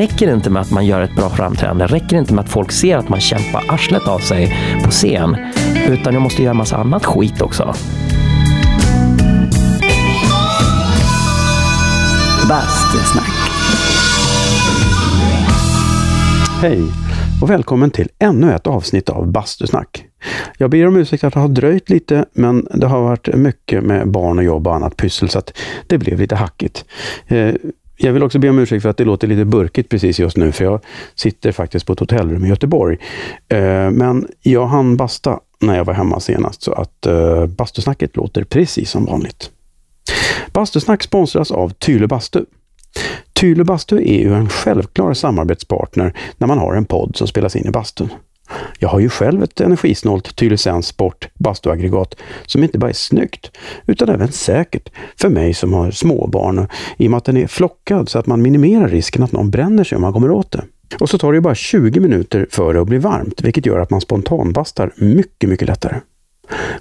räcker inte med att man gör ett bra framträdande. Det räcker inte med att folk ser att man kämpar arslet av sig på scen. Utan jag måste göra massa annat skit också. Bastusnack. Hej och välkommen till ännu ett avsnitt av Bastusnack. Jag ber om ursäkt att det har dröjt lite, men det har varit mycket med barn och jobb och annat pyssel, så att det blev lite hackigt. Jag vill också be om ursäkt för att det låter lite burkigt precis just nu, för jag sitter faktiskt på ett hotellrum i Göteborg. Eh, men jag hann basta när jag var hemma senast, så att eh, bastusnacket låter precis som vanligt. Bastusnack sponsras av Tyle Bastu. Tyle Bastu är ju en självklar samarbetspartner när man har en podd som spelas in i bastun. Jag har ju själv ett energisnålt Tylösands Sport bastuaggregat som inte bara är snyggt utan även säkert för mig som har småbarn i och med att den är flockad så att man minimerar risken att någon bränner sig om man kommer åt det. Och så tar det ju bara 20 minuter för det att bli varmt, vilket gör att man spontanbastar mycket, mycket lättare.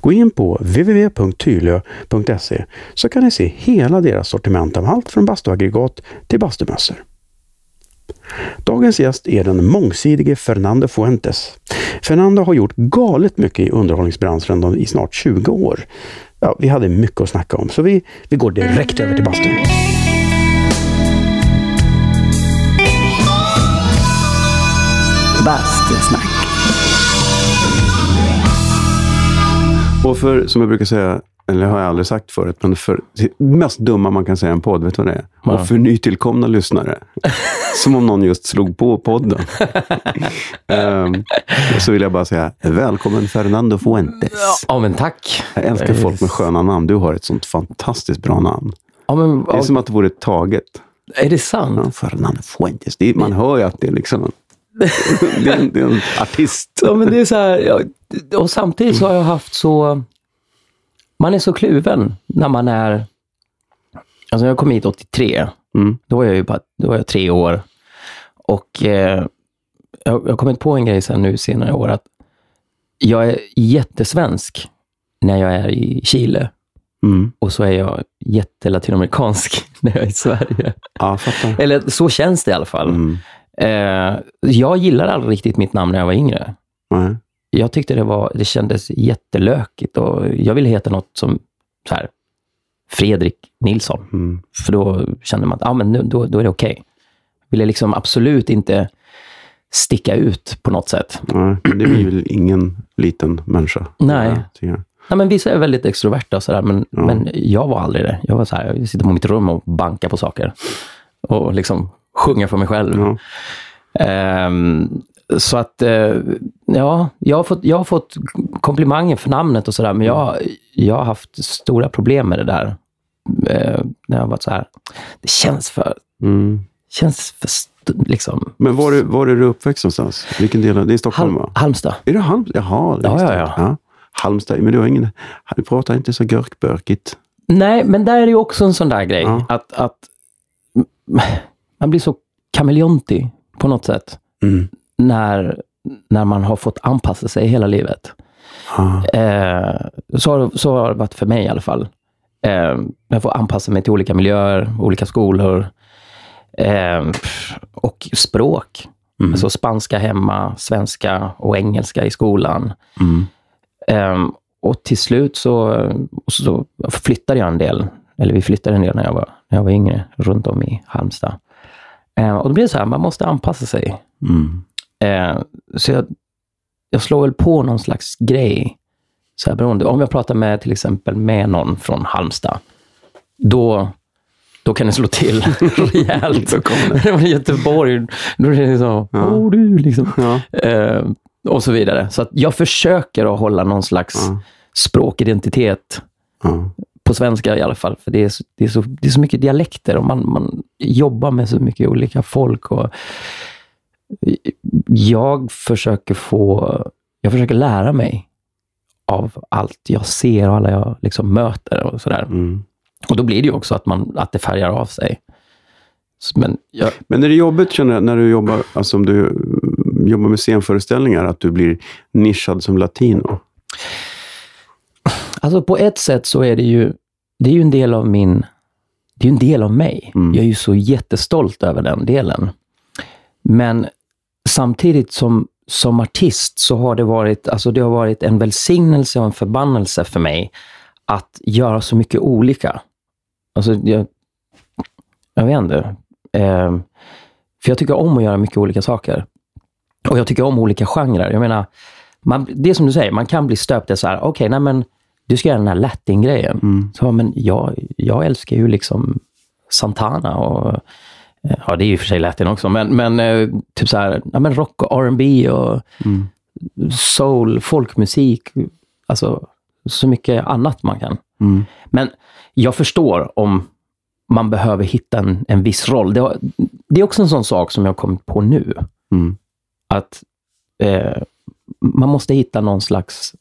Gå in på www.tylö.se så kan ni se hela deras sortiment av allt från bastuaggregat till bastumössor. Dagens gäst är den mångsidige Fernando Fuentes. Fernando har gjort galet mycket i underhållningsbranschen i snart 20 år. Ja, vi hade mycket att snacka om, så vi, vi går direkt över till bastun. Bastusnack. Och för, som jag brukar säga, eller har jag aldrig sagt förut, men för det mest dumma man kan säga i en podd, vet du vad det är? Ja. Och för nytillkomna lyssnare. som om någon just slog på podden. Ehm, så vill jag bara säga, välkommen Fernando Fuentes. Ja, men tack. Jag älskar folk med sköna namn. Du har ett sånt fantastiskt bra namn. Ja, men, Det är som att det vore taget. är det sant? Ja, Fernando Fuentes. Det är, man hör ju att det är liksom... det, är en, det är en artist. Ja, men det är så här, och samtidigt så har jag haft så... Man är så kluven när man är... Alltså jag kom hit 83. Mm. Då var jag ju bara, då var jag tre år. Och eh, jag har kommit på en grej sen nu senare år att jag är jättesvensk när jag är i Chile. Mm. Och så är jag jättelatinamerikansk när jag är i Sverige. Ja. Eller så känns det i alla fall. Mm. Eh, jag gillade aldrig riktigt mitt namn när jag var yngre. Nej. Jag tyckte det, var, det kändes jättelökigt och jag ville heta något som så här, Fredrik Nilsson. Mm. För då kände man att ah, men nu, då, då är det okej. Ville liksom absolut inte sticka ut på något sätt. Nej, det blir väl ingen liten människa. Nej. Nej, men vissa är väldigt extroverta och sådär, men, Ja. men jag var aldrig det. Jag var så här, jag sitter på mitt rum och bankar på saker. Och liksom sjunger för mig själv. Ja. Ehm, så att, eh, ja, jag har, fått, jag har fått komplimanger för namnet och sådär, men jag, jag har haft stora problem med det där. Eh, när jag har varit så här, det känns för, Mm. känns för liksom, Men var är, var är du uppväxt någonstans? Vilken del? Det är Stockholm, Hal- va? Halmstad. Är det Halmstad? Jaha, det Ja, visste ja, jag. ja. Halmstad, men du har ingen... Du pratar inte så görkbörkigt. Nej, men där är det ju också en sån där grej. Ja. Att, att man blir så kameleontig på något sätt. Mm. När, när man har fått anpassa sig hela livet. Ah. Eh, så, så har det varit för mig i alla fall. Eh, jag får anpassa mig till olika miljöer, olika skolor eh, och språk. Mm. Alltså spanska hemma, svenska och engelska i skolan. Mm. Eh, och till slut så, så flyttade jag en del, eller vi flyttade en del när jag var, när jag var yngre, runt om i Halmstad. Eh, och då blir det så här, man måste anpassa sig. Mm. Eh, så jag, jag slår väl på någon slags grej. Så här, beroende. Om jag pratar med till exempel med någon från Halmstad, då, då kan det slå till rejält. Då kommer det. Göteborg, då är det så, Ja. åh du, liksom. Ja. Eh, och så vidare. Så jag försöker att hålla någon slags Ja. språkidentitet Ja. på svenska i alla fall. För det är så, det är så, det är så mycket dialekter och man, man jobbar med så mycket olika folk. Och jag försöker få, jag försöker lära mig av allt jag ser och alla jag liksom möter och sådär. Mm. Och då blir det ju också att, man, att det färgar av sig. Men jag, Men är det jobbigt, känner jag, när du jobbar, alltså om du jobbar med scenföreställningar, att du blir nischad som latino? alltså på ett sätt så är det ju, det är ju en del av min, det är ju en del av mig. Mm. Jag är ju så jättestolt över den delen. Men samtidigt som, som artist så har det varit, alltså det har varit en välsignelse och en förbannelse för mig att göra så mycket olika. Alltså, jag, jag vet inte. Eh, för jag tycker om att göra mycket olika saker. Och jag tycker om olika genrer. Jag menar, man, det är som du säger, man kan bli stöpt i så här, okej, okay, nej men du ska göra den här latin-grejen. Mm. Så, men jag, jag älskar ju liksom Santana och Ja, det är ju för sig latin också, men, men eh, typ så här, ja, men rock och R&B och Mm. soul, folkmusik. Alltså, så mycket annat man kan. Mm. Men jag förstår om man behöver hitta en, en viss roll. Det, har- det är också en sån sak som jag har kommit på nu. Mm. Att eh, man måste hitta någon slags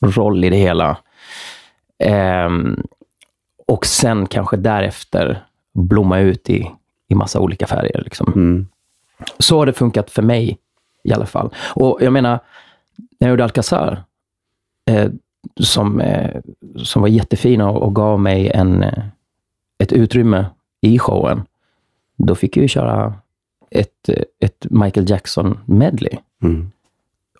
roll i det hela. Ehm, och sen kanske därefter blomma ut i, i massa olika färger. Liksom. Mm. Så har det funkat för mig i alla fall. Och jag menar, när jag gjorde Alcazar, eh, som, eh, som var jättefina och, och gav mig en, eh, ett utrymme i showen, då fick jag ju köra ett, eh, ett Michael Jackson-medley. Mm.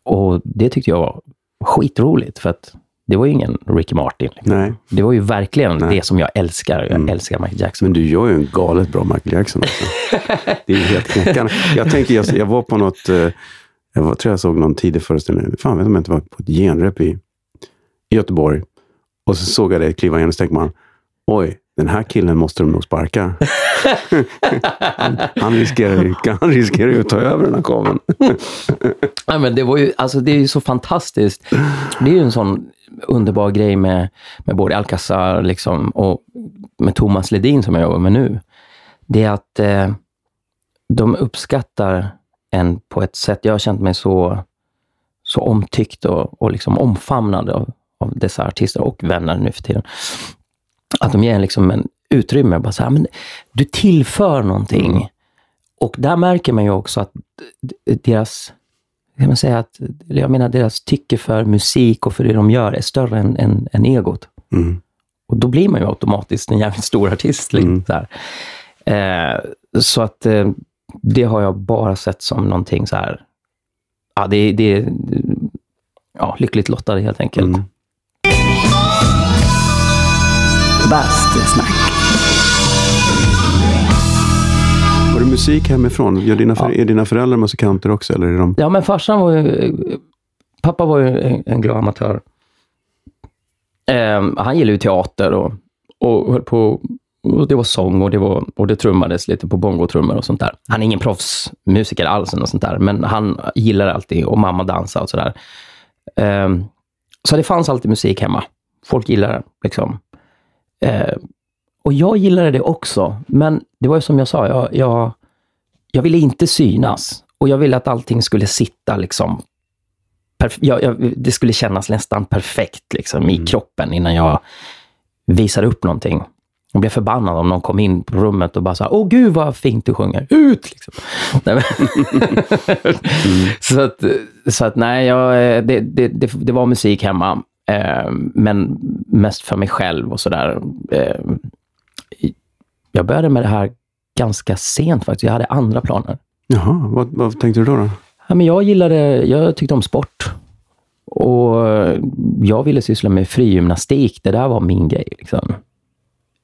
Och det tyckte jag var skitroligt, för att det var ju ingen Ricky Martin. Nej, Det var ju verkligen Nej. det som jag älskar. Jag Mm. älskar Michael Jackson. men du gör ju en galet bra Michael Jackson också. Det är ju helt knäckande. Jag tänker, jag, jag var på något, eh, jag var, tror jag såg någon tidig föreställning, fan vet om jag inte var på ett genrep i, i Göteborg. Och så såg jag dig kliva in och så tänkte man, oj, den här killen måste de nog sparka. han, han, riskerar han riskerar ju att ta över den här kabeln. Ja, men det, var ju, alltså, det är ju så fantastiskt. Det är ju en sån underbar grej med, med både Alcazar liksom, och med Thomas Ledin som jag jobbar med nu. Det är att eh, de uppskattar en på ett sätt. Jag har känt mig så, så omtyckt och, och liksom omfamnad av, av dessa artister och vänner nu för tiden. Att de ger en liksom en utrymme. Bara så här, men du tillför någonting. Och där märker man ju också att deras kan man säga att, jag menar deras tycke för musik och för det de gör är större än, än, än egot. Mm. Och då blir man ju automatiskt en jävligt stor artist. Liksom, Mm. så här. Eh, så att eh, det har jag bara sett som någonting så här, ja, det, det är ja, lyckligt lottade helt enkelt. Mm. Bastusnack. Var det musik hemifrån? Gör dina, för, Är dina föräldrar musikanter också? Eller är de... Ja, men farsan var ju... Pappa var ju en, en glad amatör. Eh, han gillade ju teater och, och höll på... Och det var sång och det, var, och det trummades lite på bongotrummor och sånt där. Han är ingen proffsmusiker alls, något sånt där, men han gillar alltid och mamma dansar och sådär. Eh, så det fanns alltid musik hemma. Folk gillade det. Liksom. Eh, och jag gillade det också, men det var ju som jag sa, jag, jag, jag ville inte synas. Och jag ville att allting skulle sitta liksom... Jag, jag, det skulle kännas nästan perfekt liksom, i kroppen innan jag visade upp någonting. Jag blev förbannad om någon kom in på rummet och bara sa Åh gud vad fint du sjunger. Ut! Liksom. Men- så, att, så att nej, jag, det, det, det, det var musik hemma. Eh, men mest för mig själv och sådär. Eh, jag började med det här ganska sent faktiskt. Jag hade andra planer. Jaha, vad, vad tänkte du då? då? Ja, men jag gillade, jag tyckte om sport. Och jag ville syssla med frigymnastik. Det där var min grej. Liksom.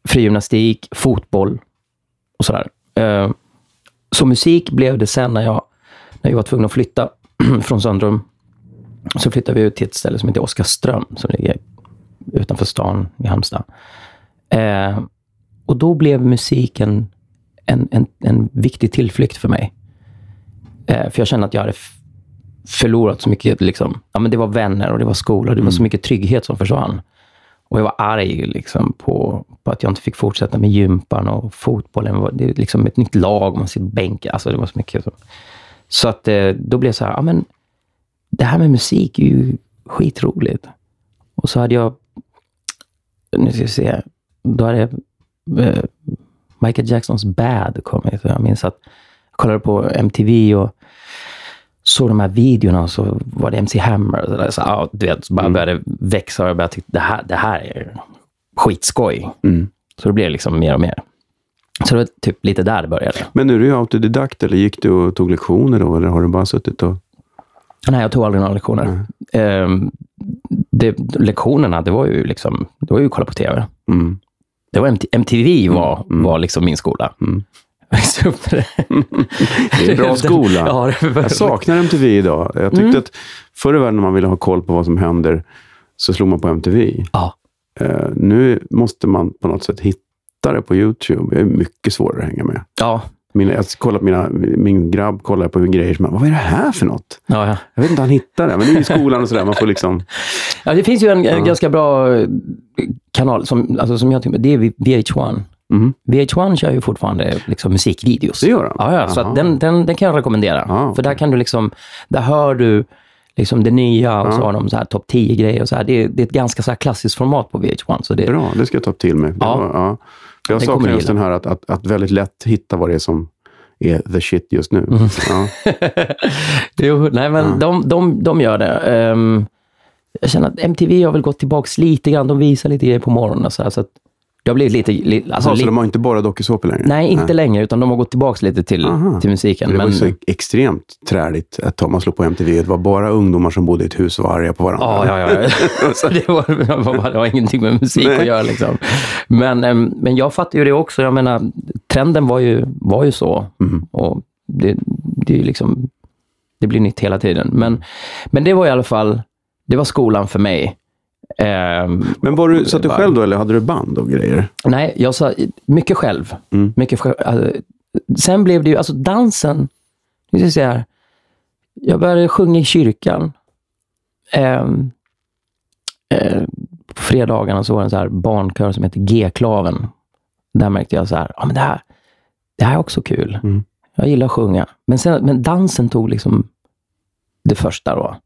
Frigymnastik, fotboll och sådär. Eh, Så musik blev det sen när jag, när jag var tvungen att flytta från Söndrum. Så flyttade vi ut till ett ställe som heter Oskarström, som ligger utanför stan i Halmstad. Och då blev musiken en, en, en viktig tillflykt för mig. Eh, för jag kände att jag hade förlorat så mycket. Liksom. Ja, men det var vänner och det var skola det var så mycket trygghet som försvann. Och jag var arg liksom, på, på att jag inte fick fortsätta med gympan och fotbollen. Det är liksom ett nytt lag, man sitter på bänken. Alltså, det var så mycket. Så, så att, eh, då blev det så här, ja, men det här med musik är ju skitroligt. Och så hade jag, nu ska vi se, då hade jag, eh, Michael Jacksons Bad kommit. Jag minns att jag kollade på MTV och såg de här videorna och så var det MC Hammer. Och så där, så, ja, du vet, så bara började växa och jag började tycka det här, det här är skitskoj. Mm. Så det blev liksom mer och mer. Så det var typ lite där det började. Men nu är du autodidakt, eller gick du och tog lektioner då? Eller har du bara suttit och... Nej, jag tog aldrig några lektioner. Ehm, det, lektionerna, det var ju liksom, det var ju att kolla på TV. Mm. Det var MT, MTV var, Mm. var liksom min skola. Mm. Det. Är en bra skola. Ja, Jag saknar MTV idag. Jag tyckte Mm. att förr i världen när man ville ha koll på vad som händer så slog man på MTV. Ja. Eh, nu måste man på något sätt hitta det på YouTube. Det är mycket svårare att hänga med. Ja, Mina, jag kollar på mina, min grabb kollar på grejer som, vad är det här för något? ja, ja. Jag vet inte, han hittar det. Men det är i skolan och sådär. Man får liksom... ja, det finns ju en, Ja. ganska bra eh, kanal som, alltså, som jag tycker, det är VH1. Mhm. VH1 kör ju fortfarande liksom, musikvideos. Det gör de? Ja, ja så den, den, den kan jag rekommendera. Ja, För där kan du liksom, där hör du liksom det nya och så Ja. har de så här topp 10 grejer och så här. Det är, det är ett ganska så klassiskt format på VH1. Så det, Bra, det ska jag ta till mig. Ja. ja. Jag saknar just den här att, att, att väldigt lätt hitta vad det är som är the shit just nu. Mm. Ja. jo, nej, men Ja. de, de, de gör det. Ehm, jag känner att MTV har väl gått tillbaka lite grann. De visar lite grejer på morgonen så här, så att det har blivit lite... li, alltså, Alltså, li, de har inte bara dokusåpor längre? nej, inte längre, utan de har gått tillbaka lite till, Aha. till musiken. Det var Men, ju så extremt träligt tag man slog på MTV. Det var bara ungdomar som bodde i ett hus och var arga på varandra. Ja, ja, ja. det, var, det, var, det var ingenting med musik Nej. att göra. Liksom. Men, em, men jag fattar ju det också. Jag menar, trenden var ju, var ju så. Mhm. Och det, det, är liksom, det blir nytt hela tiden. Men, men det var i alla fall, det var skolan för mig. Em, Men var du, satt du själv då eller hade du band och grejer? nej, jag sa mycket själv. Mm. Mycket själv. Alltså, sen blev det ju, alltså dansen, jag här. Jag började sjunga i kyrkan. Ehm, eh, på fredagarna så var det en så här barnkör som heter G-klaven. Där märkte jag så här, ja men det här, det här är också kul. Mm. Jag gillar att sjunga. Men, sen, men dansen tog liksom det första då.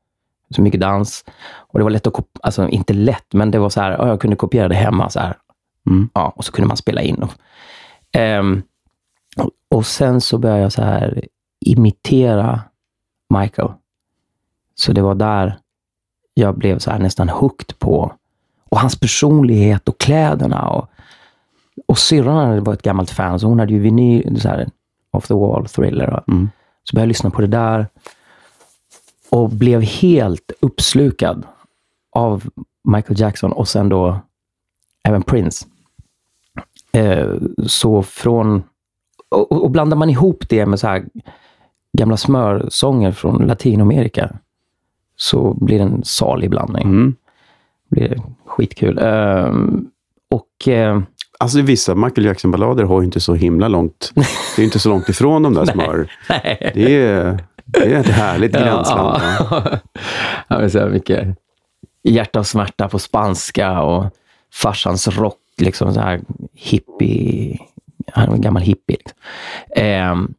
Så mycket dans. Och det var lätt att kopiera, alltså inte lätt, men det var så här, ja, jag kunde kopiera det hemma så här. Mm. Ja, och så kunde man spela in. Och, ehm, och, sen så började jag så här imitera Michael. Så det var där jag blev så här nästan hooked på. Och hans personlighet och kläderna. Och, och syrran var ett gammalt fan, så hon hade ju vinyl, så här, off the wall, thriller. Mm. Så började jag lyssna på det där och blev helt uppslukad av Michael Jackson och sen då även Prince. Eh, så från... Och, och blandar man ihop det med så här gamla smörsånger från Latinamerika så blir det en salig blandning. Mm. Det blir skitkul. Eh, och eh, Alltså vissa Michael Jackson-ballader har ju inte så himla långt. Det är inte så långt ifrån de där smör. nej. Det är, det är ett härligt gränsland. Ja. Ja, så mycket hjärta och smärta på spanska och farsans rock, liksom så här hippie. Han var en gammal hippie. Liksom. Ehm,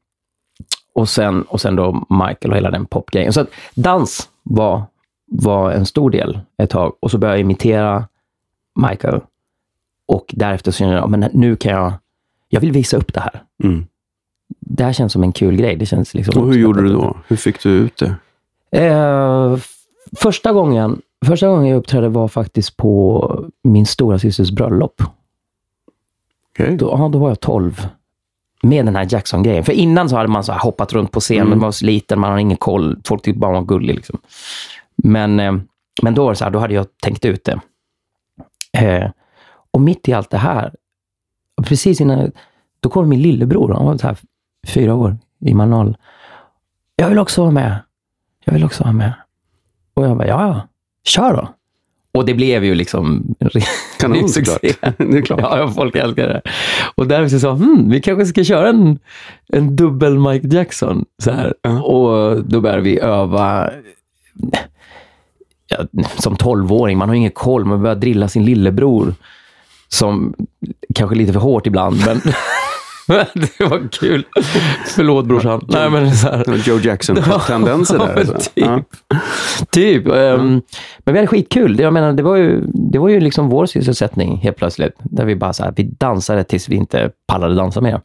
och, sen, och sen då Michael och hela den popgrejen. Så att dans var, var en stor del ett tag. Och så började jag imitera Michael. Och därefter så kände jag, men nu kan jag, jag vill visa upp det här. Mm. Det här känns som en kul grej. Det känns liksom Och hur gjorde du då? Hur fick du ut det? Eh, första, gången, första gången jag uppträdde var faktiskt på min stora systers bröllop. Okej. Då, ja, då var jag 12. Med den här Jackson-grejen. För innan så hade man så hoppat runt på scen, Mm. man var så liten, man hade ingen koll. Folk tyckte bara man var gullig. Liksom. Men, eh, men då var så här, då hade jag tänkt ut det. Eh, och mitt i allt det här, precis innan, då kom min lillebror, han var så här fyra år, i Manal. Jag vill också vara med. Jag vill också vara med. Och jag bara, ja, ja, kör då. Och det blev ju liksom Kanon såklart. Det är klart. Ja, folk älskar det. Och där så sa hmm, vi kanske ska köra en, en dubbel Mike Jackson. Så här. Ja. Och då började vi öva. Ja, som tolvåring, man har ingen koll. Man börjar drilla sin lillebror. Som kanske lite för hårt ibland, men det var kul. Förlåt brorsan. Nej, men så här. Joe Jackson-tendenser Ja, där. Alltså. typ. Ja. Typ. ehm, Men vi hade skitkul. Jag menar, det var ju, det var ju liksom vår sysselsättning helt plötsligt. Där vi bara så här, vi dansade tills vi inte pallade dansa mer.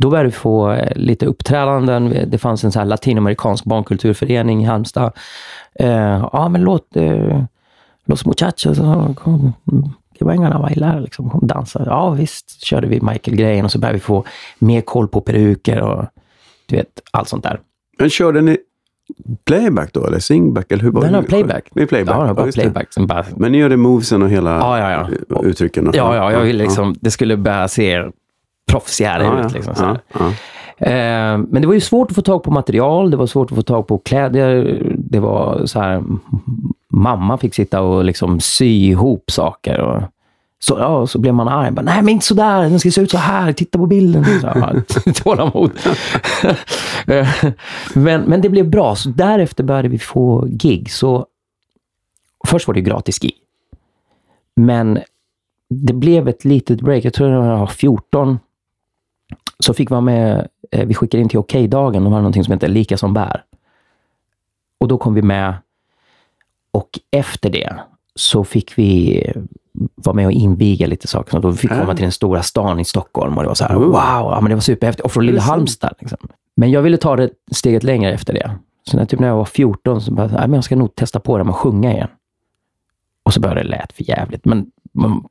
Då började vi få eh, lite uppträdanden. Det fanns en så latinamerikansk barnkulturförening i Halmstad. Eh, ja, men låt... Eh, Los muchachos, ja, kom, que vengan a bailar, liksom. Hon dansade. Ja, visst körde vi Michael-grejen och så började vi få mer koll på peruker och du vet, allt sånt där. Men körde ni playback då, eller singback? Eller hur var Den det? har playback. Med playback? Ja, det var det. playback. Som bara, Men ni gjorde movesen och hela Ja, ja, ja. uttrycken? och- ja, ja, jag ville liksom, det skulle börja se proffsigare Ja, ja, ut. Liksom, så ja, ja. Eh, men det var ju svårt att få tag på material, det var svårt att få tag på kläder. Det var så här, mamma fick sitta och liksom sy ihop saker. Och så, ja, så blev man arg. Bara, Nej, men inte så där. Den ska se ut så här. Titta på bilden. Så, ja, Tålamod. Men, men det blev bra. Så därefter började vi få gig. Så först var det ju gratis gig. Men det blev ett litet break. Jag tror det var 14 så fick vi vara med, eh, vi skickade in till Okej-dagen, de har någonting som heter Lika som bär. Och då kom vi med och efter det så fick vi vara med och inviga lite saker. Så då fick vi Ah. komma till den stora stan i Stockholm och det var så här, wow, ja, men det var superhäftigt. Och från lilla. Halmstad. Liksom. Men jag ville ta det steget längre efter det. Så när, typ när jag var 14 så bara, men jag ska nog testa på det med att sjunga igen. Och så började det lät för jävligt. Men man,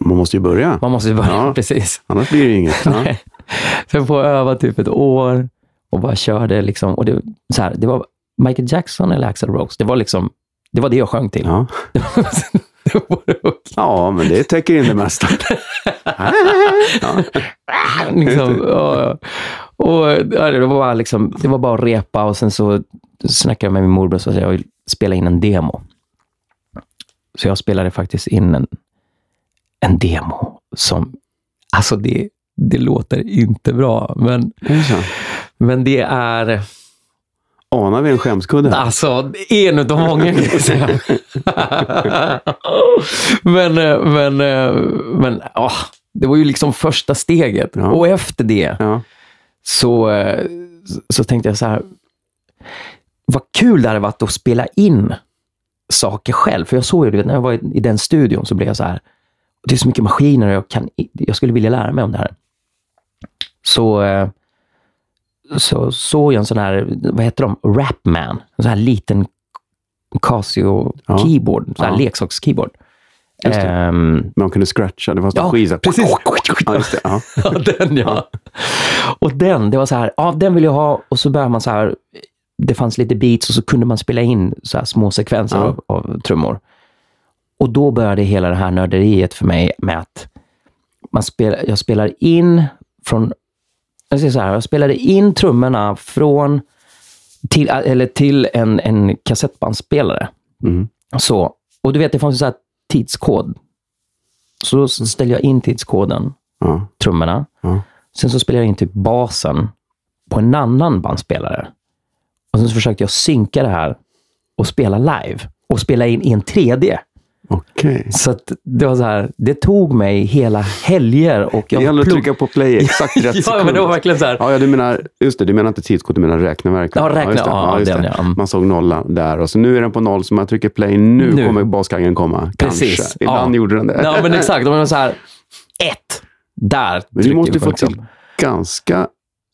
Man måste ju börja, man måste ju börja, Ja. precis. annars blir det ju inget. Ja. Sen får jag öva typ ett år och bara körde liksom. Och det, så här, det var Michael Jackson eller Axl Rose. Det var liksom, det var det jag sjöng till. Ja. Och- ja, men det täcker in det mesta. ja. liksom, och, ja, det, var bara liksom, det var bara att repa och sen så snackade jag med min morbror och sa att jag vill spela in en demo. Så jag spelade faktiskt in en, en demo som, alltså det, det låter inte bra, men, så. men det är Anar vi en skämskudde? här? Alltså, en utav många kan jag säga. men, eh, men, eh, men åh, det var ju liksom första steget. Ja. Och efter det Ja. så, eh, så tänkte jag så här, vad kul det hade varit att spela in saker själv. För jag såg ju, du vet, när jag var i, i den studion så blev jag så här, det är så mycket maskiner och jag, kan, jag skulle vilja lära mig om det här. Så, så såg jag en sån här, vad heter de, Rapman. En sån här liten Casio Ja. keyboard, sån här Ja. leksaks-keyboard. Just det. Ehm, Man kunde scratcha, det var Ja, här. precis. Ja, just det. Ja. Ja, den ja. Och den, det var så här, ja den vill jag ha. Och så började man så här, det fanns lite beats och så kunde man spela in så små sekvenser av, av trummor. Och då började hela det här nörderiet för mig med att man spel, jag spelar in från, jag säger så här, jag spelade in trummorna från, till, eller till en, en kassettbandspelare. Mm. Så, och du vet, det fanns här tidskod. Så då ställde jag in tidskoden Ja. trummorna. Ja. Sen så spelade jag in typ basen på en annan bandspelare. Och sen så försökte jag synka det här och spela live. Och spela in i en 3D. Okej. Så det var så här, det tog mig hela helger och jag Det gäller att trycka på play exakt rätt Ja, sekund. men det var verkligen så här. Ja, ja, du menar, just det, du menar inte tidskod, du menar räkneverk. Ja, räkna- ja, den, det. ja. Mm. Man såg nollan där och så nu är den på noll, så man trycker play, nu, Nu. kommer baskaggen komma. Precis. Kanske. Ibland Ja. gjorde den det. Ja, men exakt. De var så här, ett. Där Men du måste få liksom. till ganska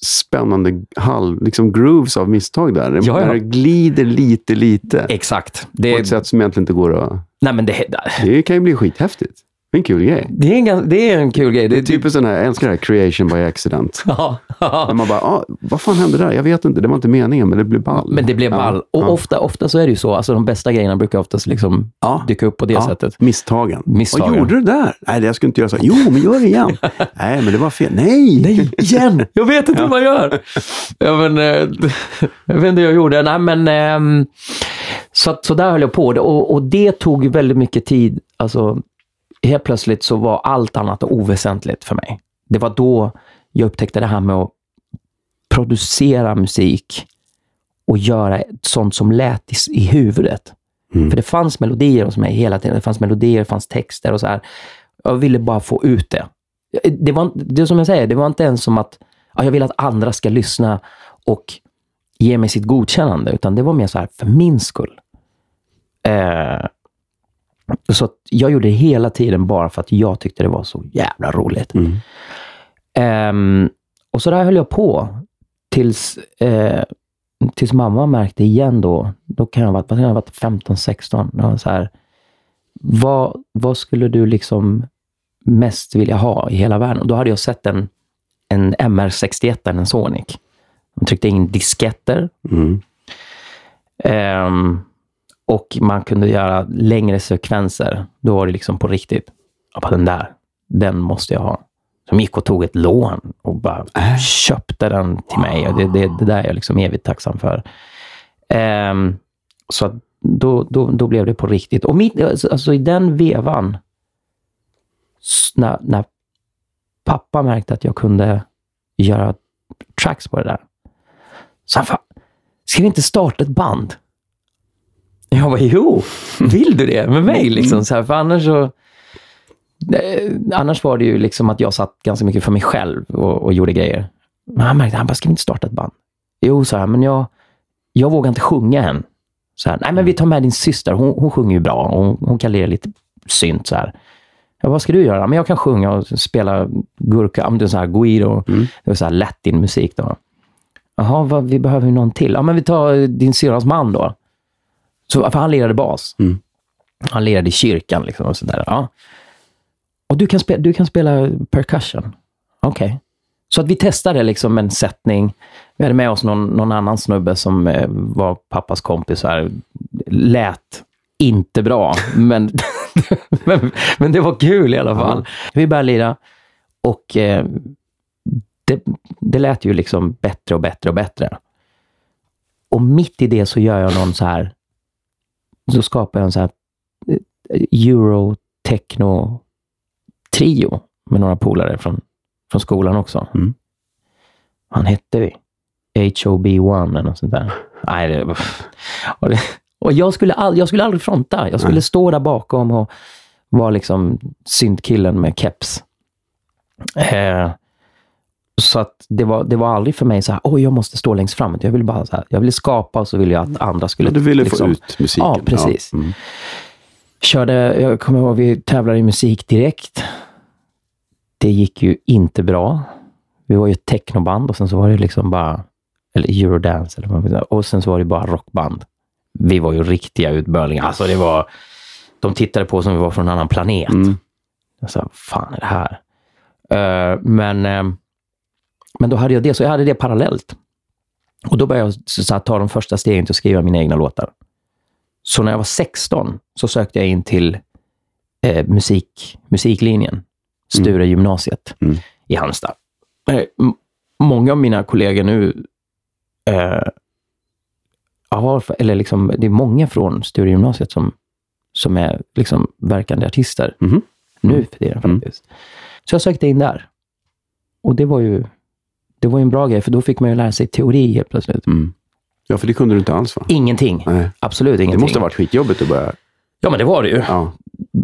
spännande halv, liksom grooves av misstag där. Ja, ja. Där det glider lite, lite. Exakt. På Det, ett sätt som egentligen inte går att... nej, men det, Det kan ju bli skithäftigt. Det är en kul grej. det, är en, gans- det är en kul grej. Det är typ... typ en sån här, jag älskar det här creation by accident. Ja, ja. När man bara, ah, vad fan hände där? Jag vet inte, det var inte meningen, men det blev ball. Men det blev Ja, ball. Och ja. ofta, ofta så är det ju så. Alltså de bästa grejerna brukar oftast liksom Ja. dyka upp på det Ja, sättet. Misstagen. Misstagen. Vad gjorde du där? Nej, jag skulle inte göra så. Jo, men gör det igen. Nej, men det var fel. Nej! Nej, igen! Jag vet inte hur man gör. Ja, men, eh, jag vet inte hur jag gjorde. Nej, men, ehm, så, att- så där höll jag på. Och, och det tog ju väldigt mycket tid. Alltså, helt plötsligt så var allt annat oväsentligt för mig. Det var då jag upptäckte det här med att producera musik och göra sånt som lät i, i huvudet. Mm. För det fanns melodier hos mig hela tiden. Det fanns melodier, det fanns texter och så här. Jag ville bara få ut det. Det var det som jag säger, det var inte ens som att ja, jag vill att andra ska lyssna och ge mig sitt godkännande, utan det var mer så här för min skull. Eh, så jag gjorde det hela tiden bara för att jag tyckte det var så jävla roligt. Mm. Ehm, och så där höll jag på tills, eh, tills mamma märkte igen då. Då kan jag ha varit, varit 15, 16. Det var så här, vad, vad skulle du liksom mest vilja ha i hela världen? Och då hade jag sett en, en MR61, en Sonic. Man tryckte in disketter. Mm. Ehm, och man kunde göra längre sekvenser. Då var det liksom på riktigt. Ja, den där, den måste jag ha. Som gick och tog ett lån och bara Äh. köpte den till mig. Och det, det, det där är jag liksom evigt tacksam för. Ehm, så att då, då, då blev det på riktigt. Och mitt, alltså, alltså i den vevan, när, när pappa märkte att jag kunde göra tracks på det där, så han, "Fan, ska vi inte starta ett band? Jag bara, jo, vill du det med mig? Liksom, så här, för annars så... Eh, annars var det ju liksom att jag satt ganska mycket för mig själv och, och gjorde grejer. Men han märkte, han bara, ska vi inte starta ett band? Jo, sa jag, men jag, jag vågar inte sjunga än. Så här, Nej, men vi tar med din syster. Hon, hon sjunger ju bra. Hon, hon kan lira lite synt. Så här. Ja, vad ska du göra? Men jag kan sjunga och spela gurka, det är så här Guido. Mm. Det var så här latin-musik då. Jaha, vad, vi behöver ju någon till. Ja, men vi tar din syrras man då. Så, för han lirade bas. Mm. Han lirade i kyrkan liksom och sådär. Ja. Och du kan, spela, du kan spela percussion. Okej. Så att vi testade liksom en sättning. Vi hade med oss någon, någon annan snubbe som eh, var pappas kompis. Här. Lät inte bra, men, men, men det var kul i alla fall. Vi började lira och eh, det, det lät ju liksom bättre och bättre och bättre. Och mitt i det så gör jag någon så här, så skapar jag en så här eh, euro techno trio med några polare från, från skolan också. Mm. Vad hette vi? HOB1 eller något sånt där. Nej, det, och, det, och jag, skulle all, jag skulle aldrig fronta. Jag skulle Nej. stå där bakom och vara liksom syndkillen med keps. Eh, så att det var, det var aldrig för mig så här, oj, jag måste stå längst fram. Jag ville bara så här, jag ville skapa och så ville jag att andra skulle... Ja, du ville liksom, få ut musiken. Ja, precis. Ja. Mm. Körde, jag kommer ihåg, vi tävlade i musik direkt. Det gick ju inte bra. Vi var ju ett technoband och sen så var det liksom bara, eller eurodance, eller vad man och sen så var det bara rockband. Vi var ju riktiga utbörlingar. Alltså det var, de tittade på oss som vi var från en annan planet. Mm. Jag sa, fan är det här? Eh, men, eh, men då hade jag det, så jag hade det parallellt. Och då började jag så, så här, ta de första stegen till att skriva mina egna låtar. Så när jag var 16 så sökte jag in till eh, musik, musiklinjen, Sture gymnasiet Mm. i Halmstad. Eh, många av mina kollegor nu eh, har, eller liksom, det är många från Sture gymnasiet som, som är liksom verkande artister Mhm. nu för tiden Mm. faktiskt. Så jag sökte in där. Och det var ju det var ju en bra grej, för då fick man ju lära sig teori helt plötsligt. Mm. Ja, för det kunde du inte alls va? Ingenting. Nej. Absolut Det ingenting. måste ha varit skitjobbigt att börja. Ja, men det var det ju. Ja.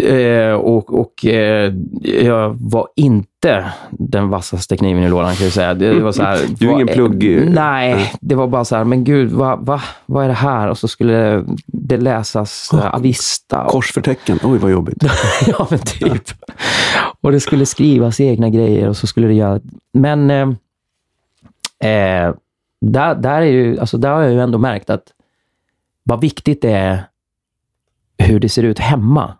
Eh, och och eh, jag var inte den vassaste kniven i lådan kan jag säga. Det var så här, Du är ingen plugg- Nej, Nej. det var bara så här, men gud, vad, vad, vad är det här? Och så skulle det läsas eh, Avista. Och, Korsförtecken. Oj, vad jobbigt. ja, men typ. Och det skulle skrivas egna grejer och så skulle det göra... Men eh, eh, där, där, är ju, alltså där har jag ju ändå märkt att vad viktigt det är hur det ser ut hemma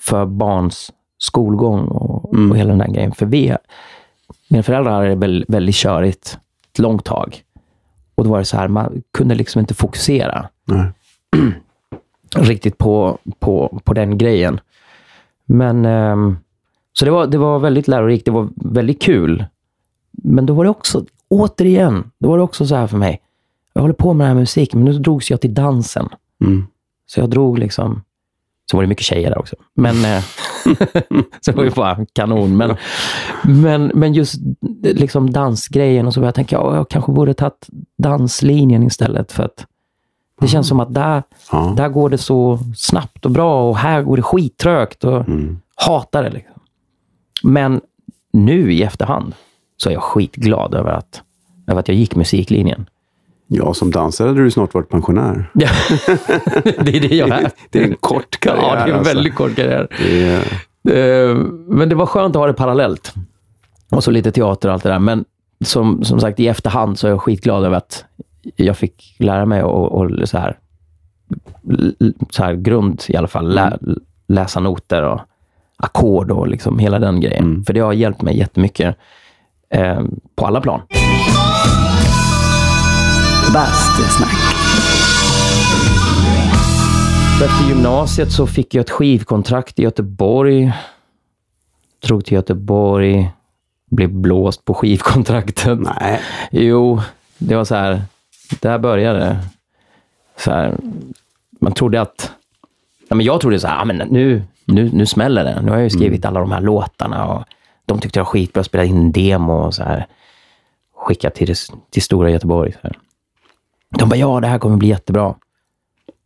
för barns skolgång och, Mm. och hela den där grejen. För vi, mina föräldrar hade det väl, väldigt körigt ett långt tag. Och då var det så här, man kunde liksom inte fokusera Nej. riktigt på, på, på den grejen. Men ehm, så det var, det var väldigt lärorikt. Det var väldigt kul. Men då var det också, återigen, då var det också så här för mig. Jag håller på med den här musiken, men nu drogs jag till dansen. Mm. Så jag drog liksom, så var det mycket tjejer där också. Men, eh, så det var ju bara kanon. Men, men, men just liksom dansgrejen och så började jag tänka, ja, jag kanske borde tagit danslinjen istället. För att det känns som att där, Ja. där går det så snabbt och bra och här går det skittrögt och Mm. hatar det. Liksom. Men nu i efterhand så är jag skitglad över att, över att jag gick musiklinjen. ja, som dansare hade du snart varit pensionär. Det är det jag är. Det är en kort karriär. Ja, det är en alltså. väldigt kort karriär. Är, Eh, Men det var skönt att ha det parallellt. Och så lite teater och allt det där. Men som, som sagt, i efterhand så är jag skitglad över att jag fick lära mig och, och så här, så här grund i alla fall, lä, läsa noter och ackord och liksom hela den grejen. Mm. För det har hjälpt mig jättemycket eh, på alla plan. Bastusnack. Efter gymnasiet så fick jag ett skivkontrakt i Göteborg. Drog till Göteborg. Blev blåst på skivkontraktet. Nej. Jo, det var så här. Där började det. Så här, man trodde att... Ja, men jag trodde så här, men nu, nu, nu smäller det. Nu har jag ju skrivit alla de här låtarna och de tyckte det var skitbra. Spelade in en demo och så här. Skickat till, det- till stora Göteborg. Så här. De bara, ja, det här kommer bli jättebra.